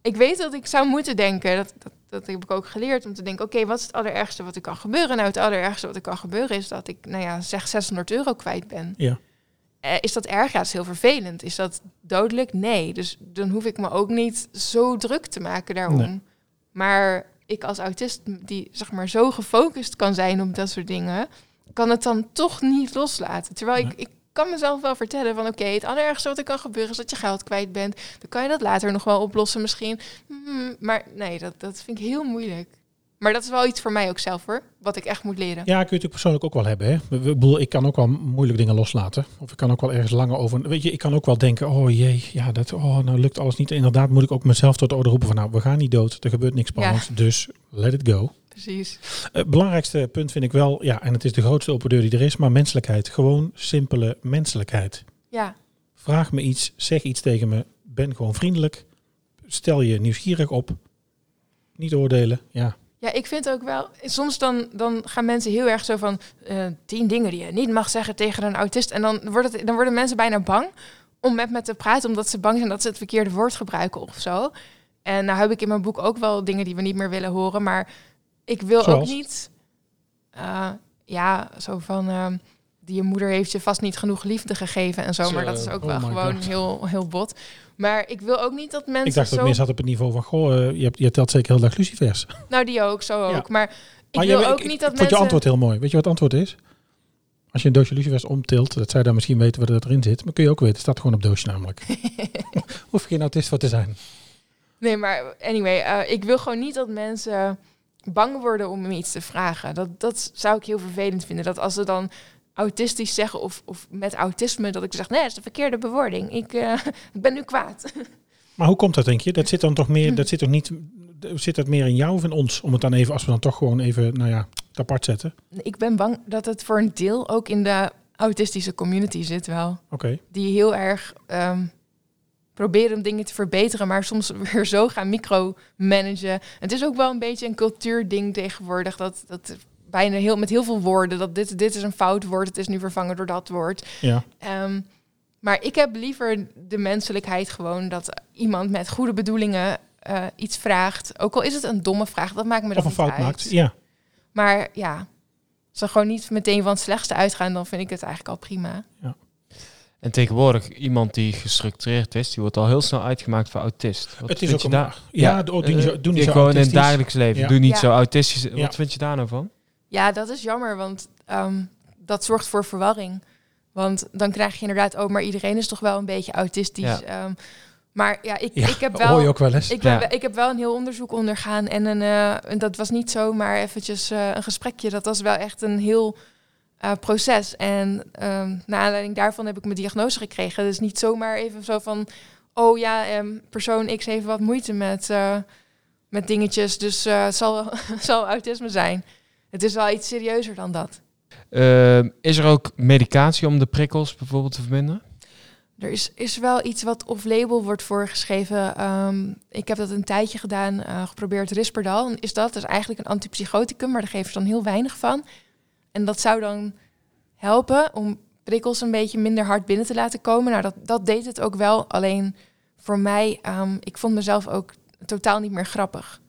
ik weet dat ik zou moeten denken, dat, dat, dat heb ik ook geleerd, om te denken, oké, wat is het allerergste wat er kan gebeuren? Nou, het allerergste wat er kan gebeuren is dat ik, nou ja, zeg 600 euro kwijt ben. Ja. Eh, is dat erg? Ja, dat is heel vervelend. Is dat dodelijk? Nee. Dus dan hoef ik me ook niet zo druk te maken daarom. Nee. Maar ik als autist, die zeg maar zo gefocust kan zijn op dat soort dingen, kan het dan toch niet loslaten. Terwijl ik, ik kan mezelf wel vertellen van oké, het allerergste wat er kan gebeuren is dat je geld kwijt bent. Dan kan je dat later nog wel oplossen misschien. Hmm, maar nee, dat, dat vind ik heel moeilijk. Maar dat is wel iets voor mij ook zelf hoor, wat ik echt moet leren. Ja, kun je natuurlijk persoonlijk ook wel hebben. Hè? Ik bedoel, ik kan ook wel moeilijke dingen loslaten. Of ik kan ook wel ergens langer over. Weet je, ik kan ook wel denken: oh jee, ja, dat, oh, nou lukt alles niet. Inderdaad, moet ik ook mezelf tot de orde roepen van: nou, we gaan niet dood. Er gebeurt niks spannends. Dus let it go. Precies. Het belangrijkste punt vind ik wel, ja, en het is de grootste open deur die er is, maar menselijkheid. Gewoon simpele menselijkheid. Ja, Vraag me iets, zeg iets tegen me, ben gewoon vriendelijk, stel je nieuwsgierig op, niet oordelen. Ja, Ja, ik vind ook wel, soms dan, dan gaan mensen heel erg zo van eh, tien dingen die je niet mag zeggen tegen een autist. En dan, wordt het, dan worden mensen bijna bang om met me te praten, omdat ze bang zijn dat ze het verkeerde woord gebruiken of zo. En nou heb ik in mijn boek ook wel dingen die we niet meer willen horen, maar ik wil Zoals? ook niet, eh, ja, zo van, eh, je moeder heeft je vast niet genoeg liefde gegeven en zo. Maar dat is ook wel oh my gewoon God. heel, heel bot. Maar ik wil ook niet dat mensen ik dacht dat zo... meer zat op het niveau van, goh, eh, je, hebt, je telt zeker heel dag lucifers. Nou, die ook, zo ook. Ja. Maar ik Maar wil je- ook ik- niet ik dat vond mensen... je antwoord heel mooi. Weet je wat het antwoord is? Als je een doosje lucifers omtilt, dat zij dan misschien weten wat erin zit, maar kun je ook weten, het staat gewoon op doosje namelijk. Hoef je geen autist voor te zijn. Nee, maar anyway, eh, ik wil gewoon niet dat mensen bang worden om me iets te vragen. Dat, dat zou ik heel vervelend vinden. Dat als ze dan autistisch zeggen of, of met autisme, dat ik zeg, nee, dat is de verkeerde bewoording. Ik, eh, ik ben nu kwaad. Maar hoe komt dat, denk je? Dat zit dan toch meer, dat zit toch niet, zit dat meer in jou of in ons? Om het dan even, als we dan toch gewoon even, nou ja, het apart zetten. ik ben bang dat het voor een deel ook in de autistische community zit wel. Oké. Die heel erg ehm, proberen om dingen te verbeteren, maar soms weer zo gaan micromanagen. Het is ook wel een beetje een cultuurding tegenwoordig, dat, dat bijna heel, met heel veel woorden, dat dit, dit is een fout woord, het is nu vervangen door dat woord. Ja. Ehm, maar ik heb liever de menselijkheid gewoon dat iemand met goede bedoelingen eh, iets vraagt. Ook al is het een domme vraag, dat maakt me dan Of een niet fout uit. maakt. Ja. Maar ja, als ze gewoon niet meteen van het slechtste uitgaan, dan vind ik het eigenlijk al prima. En tegenwoordig, iemand die gestructureerd is, die wordt al heel snel uitgemaakt voor autist. Wat Het is vind ook je een, daar? ja, ja doe niet zo, doe niet Die zo gewoon in het autistisch. dagelijks leven. Ja. Doe niet Ja. zo autistisch. Ja. Wat vind je daar nou van? Ja, dat is jammer, want ehm, dat zorgt voor verwarring. Want dan krijg je inderdaad, oh, maar iedereen is toch wel een beetje autistisch. Ja. Ehm, maar ja, ik, Ja, ik heb dat hoor je wel... ook wel eens. Ik, Ja. heb, ik heb wel een heel onderzoek ondergaan en, een, eh, dat was niet zomaar eventjes eh, een gesprekje. Dat was wel echt een heel eh, proces. En ehm naar aanleiding daarvan heb ik mijn diagnose gekregen. Dus niet zomaar even zo van, oh ja, ehm, persoon X heeft wat moeite met, eh, met dingetjes, dus eh, het zal, zal autisme zijn. Het is wel iets serieuzer dan dat. Ehm, is er ook medicatie om de prikkels bijvoorbeeld te verminderen? Er is, is wel iets wat off-label wordt voorgeschreven. Ehm, ik heb dat een tijdje gedaan, eh, geprobeerd Risperdal. Is dat? Dat is eigenlijk een antipsychoticum, maar daar geven ze dan heel weinig van. En dat zou dan helpen om prikkels een beetje minder hard binnen te laten komen. Nou, dat, dat deed het ook wel. Alleen voor mij, ehm, ik vond mezelf ook totaal niet meer grappig.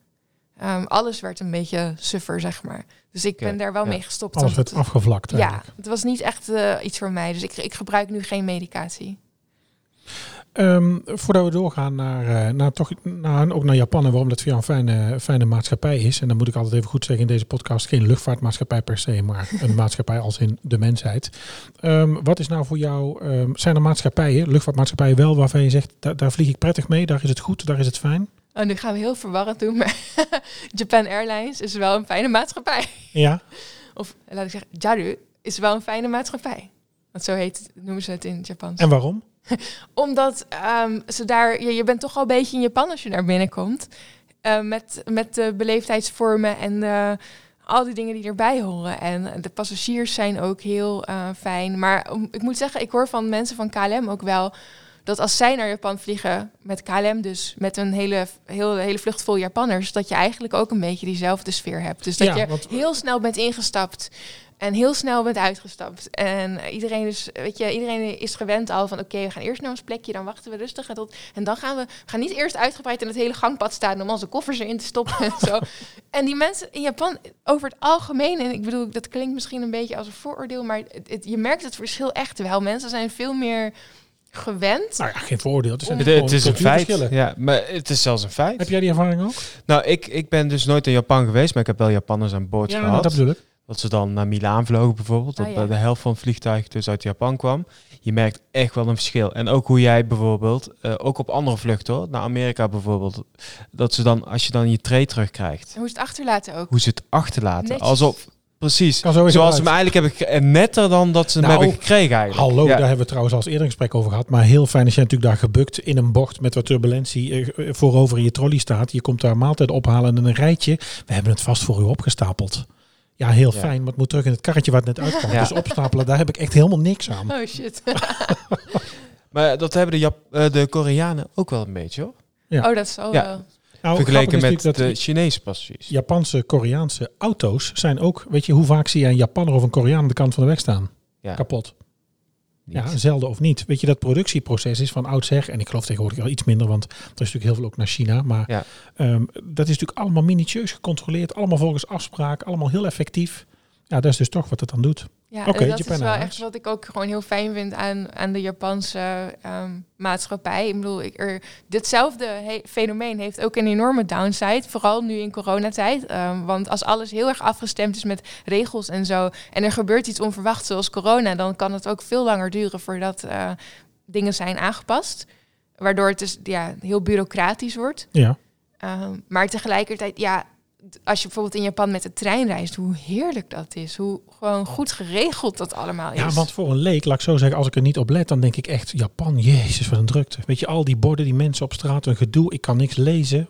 Alles werd een beetje suffer, zeg maar. Dus ik ben daar wel ja. mee gestopt. Alles werd afgevlakt ja, eigenlijk. het was niet echt eh, iets voor mij. Dus ik, ik gebruik nu geen medicatie. Ehm, voordat we doorgaan naar, eh, naar toch, naar, ook naar Japan en waarom dat voor jou een fijne, fijne maatschappij is. En dan moet ik altijd even goed zeggen in deze podcast geen luchtvaartmaatschappij per se, maar een maatschappij als in de mensheid. Ehm, wat is nou voor jou, ehm, zijn er maatschappijen, luchtvaartmaatschappijen wel, waarvan je zegt, daar, daar vlieg ik prettig mee, daar is het goed, daar is het fijn? Oh, nu gaan we heel verwarrend doen, maar Japan Airlines is wel een fijne maatschappij. Ja, Of laat ik zeggen, JALU is wel een fijne maatschappij. Want zo heet, noemen ze het in het Japans. en waarom? Omdat ehm, ze daar, je, je bent toch al een beetje in Japan als je daar binnenkomt. Eh, met, met de beleefdheidsvormen en al die dingen die erbij horen. En de passagiers zijn ook heel eh, fijn. Maar ik moet zeggen, ik hoor van mensen van KLM ook wel dat als zij naar Japan vliegen met KLM, dus met een hele, heel, hele vlucht vol Japanners, dat je eigenlijk ook een beetje diezelfde sfeer hebt. Dus dat Ja, je want- heel snel bent ingestapt en heel snel bent uitgestapt. En iedereen is, weet je, iedereen is gewend al van oké, we gaan eerst naar ons plekje, dan wachten we rustig en, tot, en dan gaan we, we gaan niet eerst uitgebreid in het hele gangpad staan om onze koffers erin te stoppen en zo. En die mensen in Japan over het algemeen, en ik bedoel, dat klinkt misschien een beetje als een vooroordeel, maar het, het- je merkt het verschil echt wel. Mensen zijn veel meer gewend. Nou ja, geen vooroordeel. Het, zijn Het, het is een feit. Ja, maar het is zelfs een feit. Heb jij die ervaring ook? Nou, ik, ik ben dus nooit in Japan geweest, maar ik heb wel Japanners aan boord Ja, gehad. nou, dat bedoel ik. Dat ze dan naar Milaan vlogen bijvoorbeeld. Dat Ah, ja. de helft van het vliegtuig dus uit Japan kwam. Je merkt echt wel een verschil. En ook hoe jij bijvoorbeeld, eh, ook op andere vluchten hoor, naar Amerika bijvoorbeeld. Dat ze dan, als je dan je tray terugkrijgt, En hoe ze het achterlaten ook. hoe ze het achterlaten. Netjes. Alsof, precies. Zoals ze hem eigenlijk hebben, netter dan dat ze hem Nou, hebben gekregen eigenlijk. Hallo, Ja. daar hebben we trouwens al eens eerder een gesprek over gehad. Maar heel fijn als je natuurlijk daar gebukt in een bocht met wat turbulentie eh, eh, voorover in je trolley staat. Je komt daar maaltijd ophalen en een rijtje. We hebben het vast voor u opgestapeld. Ja, heel Ja. fijn, maar het moet terug in het karretje waar het net uitkwam. Ja. Dus opstapelen, daar heb ik echt helemaal niks aan. Oh shit. Maar dat hebben de, Jap- eh, de Koreanen ook wel een beetje hoor. Ja. Oh, dat zal Ja. Nou, Vergeleken met de Chinese passagiers. Japanse, Koreaanse auto's zijn ook... Weet je, hoe vaak zie je een Japanner of een Koreaan aan de kant van de weg staan? Ja. Kapot. Niet. Ja, zelden of niet. Weet je, dat productieproces is van oudsher, en ik geloof tegenwoordig wel iets minder, want er is natuurlijk heel veel ook naar China, maar Ja. ehm, dat is natuurlijk allemaal minutieus gecontroleerd, allemaal volgens afspraak, allemaal heel effectief. Ja, dat is dus toch wat het dan doet. Ja, en dat Japan is wel Airlines. echt wat ik ook gewoon heel fijn vind aan, aan de Japanse ehm, maatschappij. Ik bedoel, ik, er, ditzelfde he- fenomeen heeft ook een enorme downside, vooral nu in coronatijd. Ehm, want als alles heel erg afgestemd is met regels en zo, en er gebeurt iets onverwachts zoals corona, dan kan het ook veel langer duren voordat eh, dingen zijn aangepast. Waardoor het dus ja, heel bureaucratisch wordt. Ja. Ehm, maar tegelijkertijd, ja, als je bijvoorbeeld in Japan met de trein reist, hoe heerlijk dat is. Hoe gewoon goed geregeld dat allemaal is. Ja, want voor een leek, laat ik zo zeggen, als ik er niet op let, dan denk ik echt, Japan, jezus, wat een drukte. Weet je, al die borden, die mensen op straat, een gedoe, ik kan niks lezen.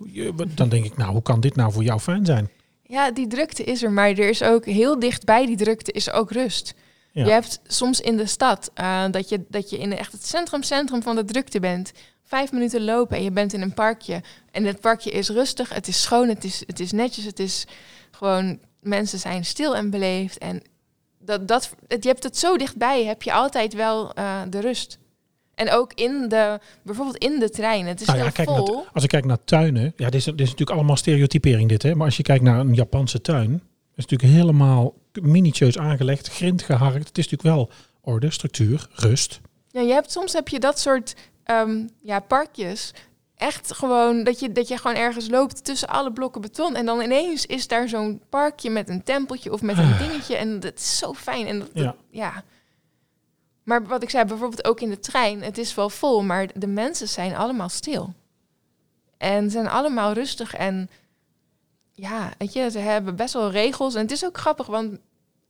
Dan denk ik, nou, hoe kan dit nou voor jou fijn zijn? Ja, die drukte is er, maar er is ook heel dichtbij die drukte is ook rust. Ja. Je hebt soms in de stad eh, dat, je, dat je in echt het centrum, centrum van de drukte bent. Vijf minuten lopen en je bent in een parkje. En het parkje is rustig, het is schoon, het is, het is netjes, het is gewoon... Mensen zijn stil en beleefd. En dat, dat, het, je hebt het zo dichtbij, heb je altijd wel eh, de rust. En ook in de, bijvoorbeeld in de trein. Het is Nou ja, heel kijk vol. naar, als ik kijk naar tuinen, ja, dit is, dit is natuurlijk allemaal stereotypering dit, hè. Maar als je kijkt naar een Japanse tuin, is natuurlijk helemaal minutieus aangelegd, grind geharkt. Het is natuurlijk wel orde, structuur, rust. Ja, je hebt, soms heb je dat soort ehm, ja, parkjes. Echt gewoon dat je, dat je gewoon ergens loopt tussen alle blokken beton. En dan ineens is daar zo'n parkje met een tempeltje of met een dingetje. En dat is zo fijn. En dat, ja. Maar wat ik zei, bijvoorbeeld ook in de trein. Het is wel vol, maar de mensen zijn allemaal stil. En zijn allemaal rustig. En ja, weet je, ze hebben best wel regels. En het is ook grappig, want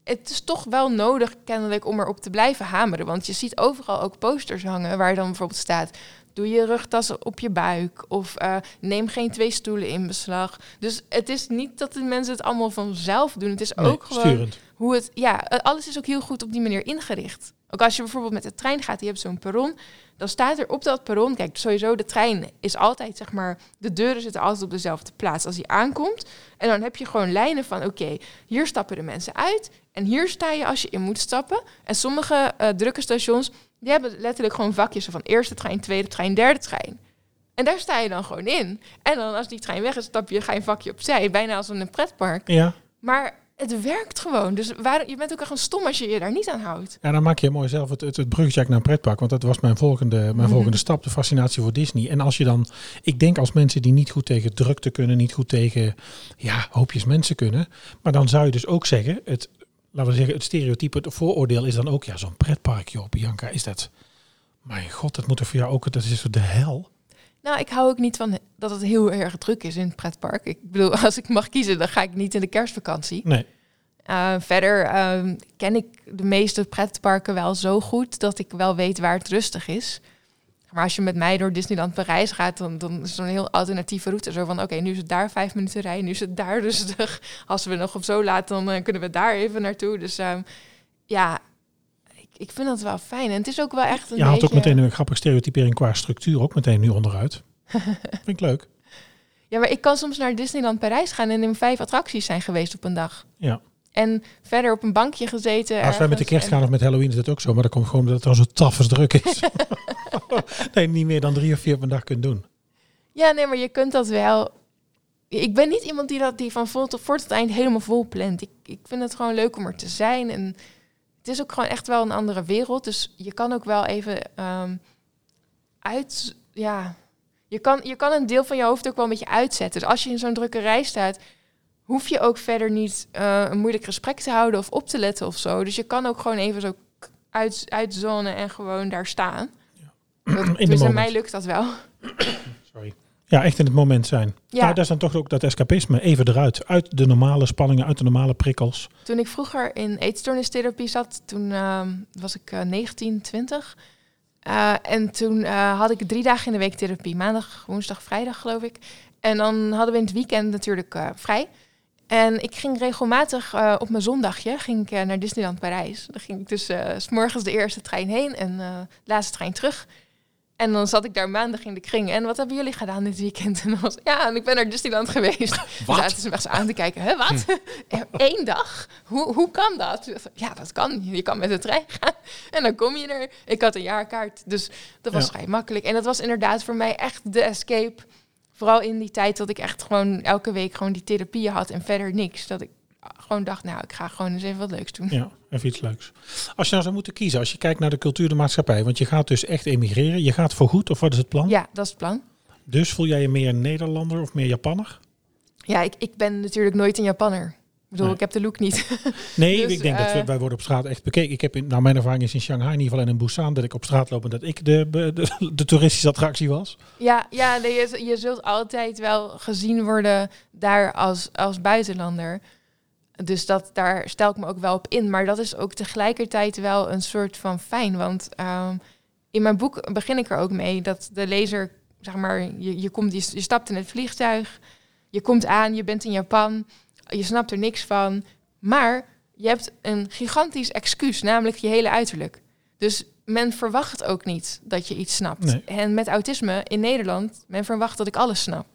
het is toch wel nodig kennelijk om erop te blijven hameren. Want je ziet overal ook posters hangen waar dan bijvoorbeeld staat... Doe je rugtassen op je buik. Of uh, neem geen twee stoelen in beslag. Dus het is niet dat de mensen het allemaal vanzelf doen. Het is Nee, ook gewoon sturend. hoe het. Ja, eh, alles is ook heel goed op die manier ingericht. Ook als je bijvoorbeeld met de trein gaat, je hebt zo'n perron. Dan staat er op dat perron. Kijk, sowieso, de trein is altijd, zeg maar. De deuren zitten altijd op dezelfde plaats als die aankomt. En dan heb je gewoon lijnen van: oké, hier stappen de mensen uit. En hier sta je als je in moet stappen. En sommige eh, drukke stations. Die hebben letterlijk gewoon vakjes van eerste trein, tweede trein, derde trein. En daar sta je dan gewoon in. En dan als die trein weg is, stap je ga je een vakje opzij. Bijna als in een pretpark. Ja. Maar het werkt gewoon. Dus waar, je bent ook echt een stom als je je daar niet aan houdt. Ja, dan maak je mooi zelf het, het, het bruggetje eigenlijk naar een pretpark. Want dat was mijn volgende, mijn Mhm. volgende stap, de fascinatie voor Disney. En als je dan, ik denk als mensen die niet goed tegen drukte kunnen, niet goed tegen ja, hoopjes mensen kunnen. Maar dan zou je dus ook zeggen, het, laten we zeggen, het stereotype, het vooroordeel is dan ook, ja, zo'n pretpark, joh, Bianca, is dat. Mijn god, dat moet er voor jou ook, dat is zo de hel. Nou, ik hou ook niet van dat het heel erg druk is in het pretpark. Ik bedoel, als ik mag kiezen, dan ga ik niet in de kerstvakantie. Nee. Uh, verder ehm, ken ik de meeste pretparken wel zo goed dat ik wel weet waar het rustig is. Maar als je met mij door Disneyland Parijs gaat, dan, dan is het zo'n heel alternatieve route. Zo van, oké, nu is het daar vijf minuten rijden, nu is het daar rustig. Als we nog op zo laat, dan eh, kunnen we daar even naartoe. Dus ehm, ja, ik, vind dat wel fijn. En het is ook wel echt een Je haalt beetje... ook meteen een grappige stereotypering qua structuur ook meteen nu onderuit. Vind ik leuk. Ja, maar ik kan soms naar Disneyland Parijs gaan en in vijf attracties zijn geweest op een dag. Ja. En verder op een bankje gezeten. Als wij met de kerst en- gaan of met Halloween is dat ook zo. Maar dat komt gewoon omdat het dan zo tafels druk is. nee, niet meer dan drie of vier op een dag kunt doen. Ja, nee, maar je kunt dat wel. Ik ben niet iemand die dat die van vol tot voor tot eind helemaal vol plant. Ik, ik vind het gewoon leuk om er te zijn. En het is ook gewoon echt wel een andere wereld. Dus je kan ook wel even ehm, uit. Ja, je kan, je kan een deel van je hoofd ook wel een beetje uitzetten. Dus als je in zo'n drukke rij staat, hoef je ook verder niet eh, een moeilijk gesprek te houden of op te letten of zo. Dus je kan ook gewoon even zo uit, uitzonen en gewoon daar staan. Dat, In de dus aan mij lukt dat wel. Ja, echt in het moment zijn. Ja. Dat is dan toch ook dat escapisme even eruit. Uit de normale spanningen, uit de normale prikkels. Toen ik vroeger in eetstoornistherapie zat, toen ehm, was ik eh 19, 20. Eh, en toen eh, had ik drie dagen in de week therapie. Maandag, woensdag, vrijdag geloof ik. En dan hadden we in het weekend natuurlijk eh, vrij. En ik ging regelmatig eh, op mijn zondagje ging ik, naar Disneyland Parijs. Dan ging ik dus s morgens de eerste trein heen en de laatste trein terug. En dan zat ik daar maandag in de kring. En wat hebben jullie gedaan dit weekend? En dan was ja, en ik ben naar Disneyland geweest. Wat? Zaten ze me echt aan te kijken. Hè, wat? Eén dag? Hoe, hoe kan dat? Ja, dat kan. Je kan met de trein gaan. En dan kom je er. Ik had een jaarkaart. Dus dat was Ja. vrij makkelijk. En dat was inderdaad voor mij echt de escape. Vooral in die tijd dat ik echt gewoon elke week gewoon die therapieën had en verder niks. Dat ik gewoon dacht, nou, ik ga gewoon eens even wat leuks doen. Ja, even iets leuks. Als je nou zou moeten kiezen, als je kijkt naar de cultuur, de maatschappij. Want je gaat dus echt emigreren. Je gaat voor goed, of wat is het plan? Ja, dat is het plan. Dus voel jij je meer Nederlander of meer Japanner? Ja, ik, ik ben natuurlijk nooit een Japanner. Ik bedoel, Nee. ik heb de look niet. Nee, Dus, ik denk dat we, eh, wij worden op straat echt bekeken. Ik heb in, nou, mijn ervaring is in Shanghai, in ieder geval en in Busan, dat ik op straat loop en dat ik de, de, de, de toeristische attractie was. Ja, ja nee, je, je zult altijd wel gezien worden daar als, als buitenlander. Dus dat, daar stel ik me ook wel op in. Maar dat is ook tegelijkertijd wel een soort van fijn. Want ehm, in mijn boek begin ik er ook mee dat de lezer, zeg maar, je, je, komt, je, je stapt in het vliegtuig, je komt aan, je bent in Japan, je snapt er niks van. Maar je hebt een gigantisch excuus, namelijk je hele uiterlijk. Dus men verwacht ook niet dat je iets snapt. Nee. En met autisme in Nederland, men verwacht dat ik alles snap.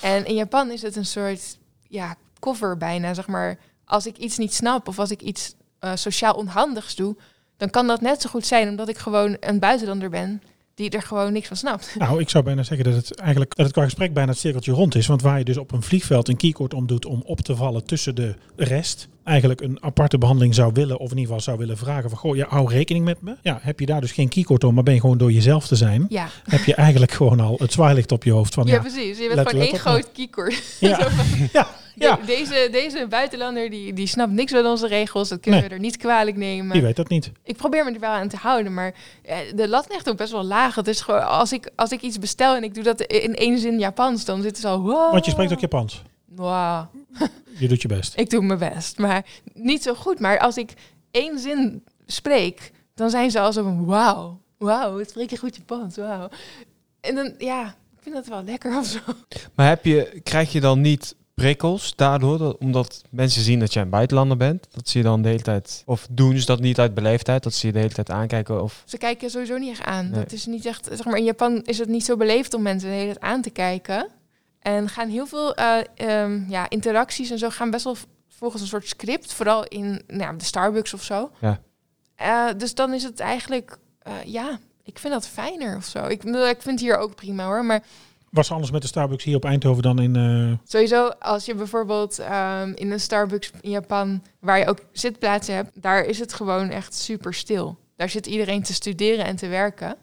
En in Japan is het een soort ja, cover bijna, zeg maar. Als ik iets niet snap of als ik iets eh, sociaal onhandigs doe, dan kan dat net zo goed zijn omdat ik gewoon een buitenlander ben die er gewoon niks van snapt. Nou, ik zou bijna zeggen dat het eigenlijk dat het qua gesprek bijna het cirkeltje rond is. Want waar je dus op een vliegveld een keycord om doet om op te vallen tussen de rest, eigenlijk een aparte behandeling zou willen, of in ieder geval zou willen vragen van, goh, ja, hou rekening met me. Ja, heb je daar dus geen keycord om, maar ben je gewoon door jezelf te zijn, Ja, heb je eigenlijk gewoon al het zwaailicht op je hoofd van, ja, ja, precies. Je bent let- gewoon let één groot keycord. ja, ja, ja, De- deze, deze buitenlander die, die snapt niks van onze regels. Dat kunnen Nee. we er niet kwalijk nemen. die weet dat niet. Ik probeer me er wel aan te houden, maar eh, de lat ligt ook best wel laag. Het is gewoon, als ik, als ik iets bestel en ik doe dat in één zin Japans, dan zit het al... Wow. Want je spreekt ook Japans. Wow, Je doet je best. ik doe mijn best. Maar niet zo goed. Maar als ik één zin spreek, dan zijn ze al zo van wauw, wauw, het spreek je goed Japans, wauw. En dan, ja, ik vind dat wel lekker of zo. Maar heb je, krijg je dan niet prikkels daardoor, dat, omdat mensen zien dat jij een buitenlander bent? Dat ze je dan de hele tijd, of doen ze dat niet uit beleefdheid, dat ze je de hele tijd aankijken? Of, Ze kijken sowieso niet echt aan. Nee. Dat is niet echt, zeg maar, in Japan is het niet zo beleefd om mensen de hele tijd aan te kijken. En gaan heel veel eh, ehm, ja, interacties en zo gaan best wel volgens een soort script, vooral in nou, ja, de Starbucks of zo. Ja. Eh, dus dan is het eigenlijk, eh, ja, ik vind dat fijner of zo. Ik, ik vind het hier ook prima hoor, maar Was er anders met de Starbucks hier op Eindhoven dan in... eh, Sowieso, als je bijvoorbeeld ehm, in een Starbucks in Japan, waar je ook zitplaatsen hebt, daar is het gewoon echt super stil. Daar zit iedereen te studeren en te werken.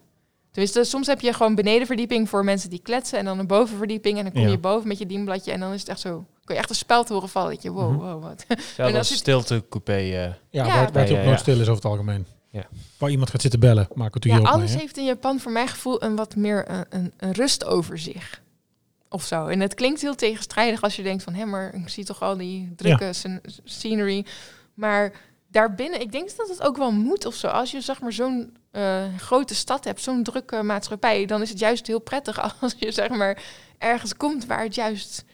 Dus soms heb je gewoon benedenverdieping voor mensen die kletsen en dan een bovenverdieping en dan kom Ja. je boven met je dienbladje en dan is het echt zo, kun je echt een speld horen vallen. Dat je, wow, Mhm. wow, wat. ja, dat dat is stiltecoupé. eh ja, Ja, waar, waar het ook nooit ja. stil is over het algemeen. Ja. Waar iemand gaat zitten bellen, maken het Ja, hier ook alles mee. heeft in Japan voor mijn gevoel een wat meer een, een, een rust over zich. Of zo. En het klinkt heel tegenstrijdig als je denkt van... hé, maar ik zie toch al die drukke scen- scenery. Maar daarbinnen, ik denk dat het ook wel moet of zo. Als je zeg maar zo'n eh, grote stad hebt, zo'n drukke maatschappij... dan is het juist heel prettig als je zeg maar ergens komt waar het juist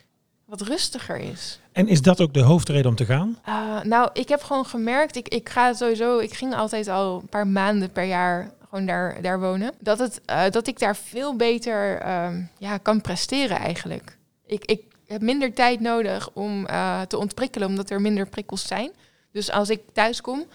wat rustiger is. En is dat ook de hoofdreden om te gaan? Uh, nou, ik heb gewoon gemerkt, ik, ik ga sowieso, ik ging altijd al een paar maanden per jaar gewoon daar, daar wonen. Dat, het, eh, dat ik daar veel beter ehm, ja, kan presteren eigenlijk. Ik, ik heb minder tijd nodig om eh, te ontprikkelen, omdat er minder prikkels zijn. Dus als ik thuis kom eh,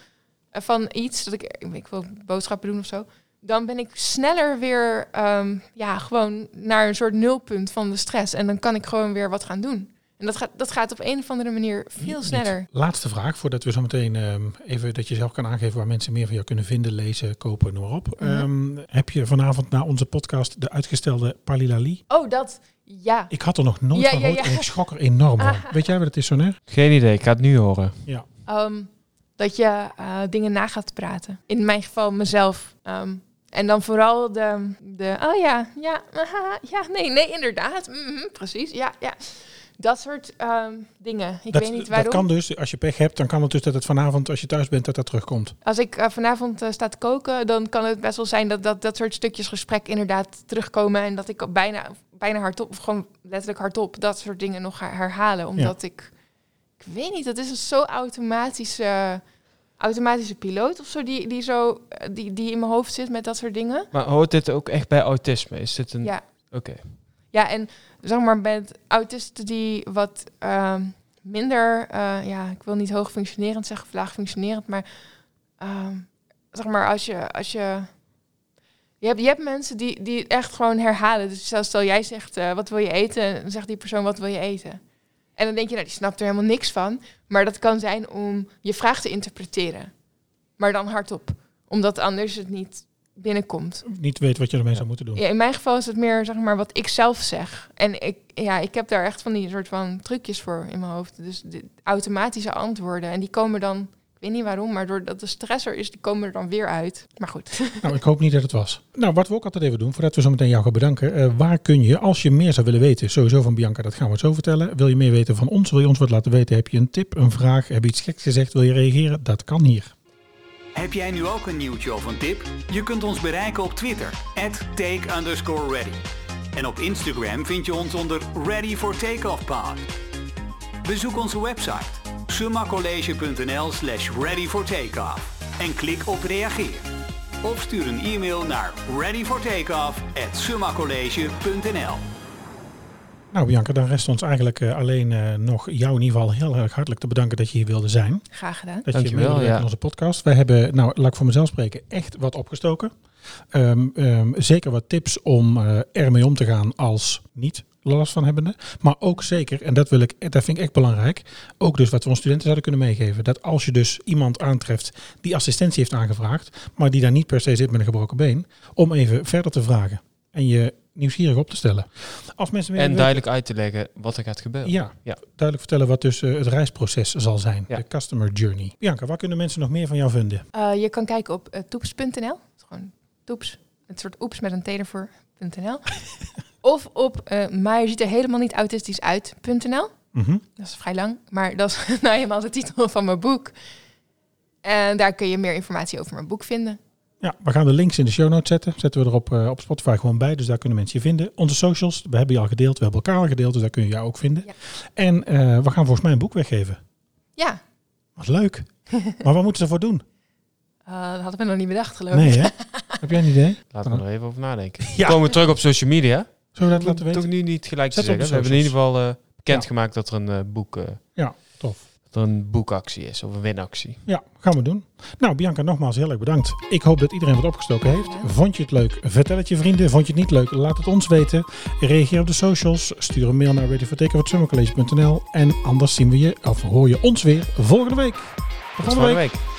van iets, dat ik, ik wil boodschappen doen of zo, dan ben ik sneller weer ehm, ja, gewoon naar een soort nulpunt van de stress. En dan kan ik gewoon weer wat gaan doen. En dat gaat, dat gaat op een of andere manier veel Niet. sneller. Laatste vraag, voordat we zo meteen ehm, even dat je zelf kan aangeven waar mensen meer van jou kunnen vinden, lezen, kopen, noem maar op. Mhm. Ehm, heb je vanavond na onze podcast de uitgestelde Palilali? Oh, dat. Ja. Ik had er nog nooit Ja, van gehoord ja. en ik schrok er enorm van. Ah. Weet jij wat het is, Soner? Geen idee, ik ga het nu horen. Ja. Ehm, dat je eh, dingen na gaat praten. In mijn geval mezelf. Ehm, en dan vooral de, de oh ja, ja, aha, ja, nee, nee, inderdaad. mhm, precies, ja, ja. Dat soort ehm, dingen. Ik dat, weet niet dat waarom. kan dus, als je pech hebt, dan kan het dus dat het vanavond, als je thuis bent, dat dat terugkomt. Als ik eh, vanavond eh, sta te koken, dan kan het best wel zijn dat dat, dat soort stukjes gesprek inderdaad terugkomen. En dat ik bijna, bijna hardop, of gewoon letterlijk hardop, dat soort dingen nog ga herhalen. Omdat ik, ik weet niet, dat is een zo automatische, automatische piloot of zo, die, die, zo, eh, die, die in mijn hoofd zit met dat soort dingen. Maar hoort dit ook echt bij autisme? Is dit een... Ja. Oké. Ja, en zeg maar met autisten die wat ehm, minder, eh, ja, ik wil niet hoog functionerend zeggen of laag functionerend, maar ehm, zeg maar als je, als je, je hebt, je hebt mensen die, die echt gewoon herhalen. Dus stel, stel jij zegt, eh, wat wil je eten? En dan zegt die persoon, wat wil je eten? En dan denk je, nou, die snapt er helemaal niks van. Maar dat kan zijn om je vraag te interpreteren. Maar dan hardop. Omdat anders het niet binnenkomt. Niet weet wat je ermee zou moeten doen. Ja, in mijn geval is het meer zeg maar wat ik zelf zeg. En ik, ja, ik heb daar echt van die soort van trucjes voor in mijn hoofd. Dus de automatische antwoorden. En die komen dan, ik weet niet waarom, maar doordat de stress er is, die komen er dan weer uit. Maar goed. Nou, ik hoop niet dat het was. Nou, wat we ook altijd even doen, voordat we zo meteen jou gaan bedanken. eh, waar kun je, als je meer zou willen weten, sowieso van Bianca, dat gaan we zo vertellen. Wil je meer weten van ons? Wil je ons wat laten weten? Heb je een tip, een vraag? Heb je iets geks gezegd? Wil je reageren? Dat kan hier. Heb jij nu ook een nieuwtje of een tip? Je kunt ons bereiken op Twitter, take underscore ready. En op Instagram vind je ons onder Ready for Takeoff Pod. Bezoek onze website summacollege.nl slash ready for takeoff en klik op reageer. Of stuur een e-mail naar readyfortakeoff at summacollege.nl Nou Bianca, dan rest ons eigenlijk eh, alleen eh, nog jou in ieder geval heel erg hartelijk te bedanken dat je hier wilde zijn. Graag gedaan. Dat je Dankjewel, mee wilde werken ja. in onze podcast. Wij hebben, nou laat ik voor mezelf spreken, echt wat opgestoken. Ehm, ehm, zeker wat tips om eh, ermee om te gaan als niet last van hebbende. Maar ook zeker, en dat, wil ik, dat vind ik echt belangrijk, ook dus wat we onze studenten zouden kunnen meegeven. Dat als je dus iemand aantreft die assistentie heeft aangevraagd, maar die daar niet per se zit met een gebroken been, om even verder te vragen en je nieuwsgierig op te stellen. Als mensen meer En duidelijk uit te leggen wat er gaat gebeuren. ja, Ja. duidelijk vertellen wat dus eh, het reisproces zal zijn. Ja. De customer journey. Bianca, waar kunnen mensen nog meer van jou vinden? Eh, je kan kijken op uh, toeps.nl. Gewoon toeps. Het soort oeps met een T ervoor.nl. of op uh, maar je ziet er helemaal niet autistisch uit.nl. Mhm. Dat is vrij lang, maar dat is nou helemaal de titel van mijn boek. En daar kun je meer informatie over mijn boek vinden. Ja, we gaan de links in de show notes zetten. Zetten we er op, eh, op Spotify gewoon bij. Dus daar kunnen mensen je vinden. Onze socials, we hebben je al gedeeld. We hebben elkaar al gedeeld. Dus daar kun je jou ook vinden. Ja. En eh, we gaan volgens mij een boek weggeven. Ja, Wat leuk. maar wat moeten ze ervoor doen? eh, dat hadden we nog niet bedacht, geloof Nee, ik. hè? Heb jij een idee? Laten we er even over nadenken. Ja. Komen we terug op social media? Zullen we dat laten weten? Toch nu niet gelijk Zet te zeggen. We hebben in ieder geval eh, bekendgemaakt dat er een eh, boek, eh, Ja, tof. dat er een boekactie is of een winactie. Ja, gaan we doen. Nou, Bianca, nogmaals heel erg bedankt. Ik hoop dat iedereen wat opgestoken heeft. Vond je het leuk? Vertel het je vrienden. Vond je het niet leuk? Laat het ons weten. Reageer op de socials. Stuur een mail naar readyfortakeover.summercollege.nl En anders zien we je, of hoor je ons weer volgende week. Tot volgende week.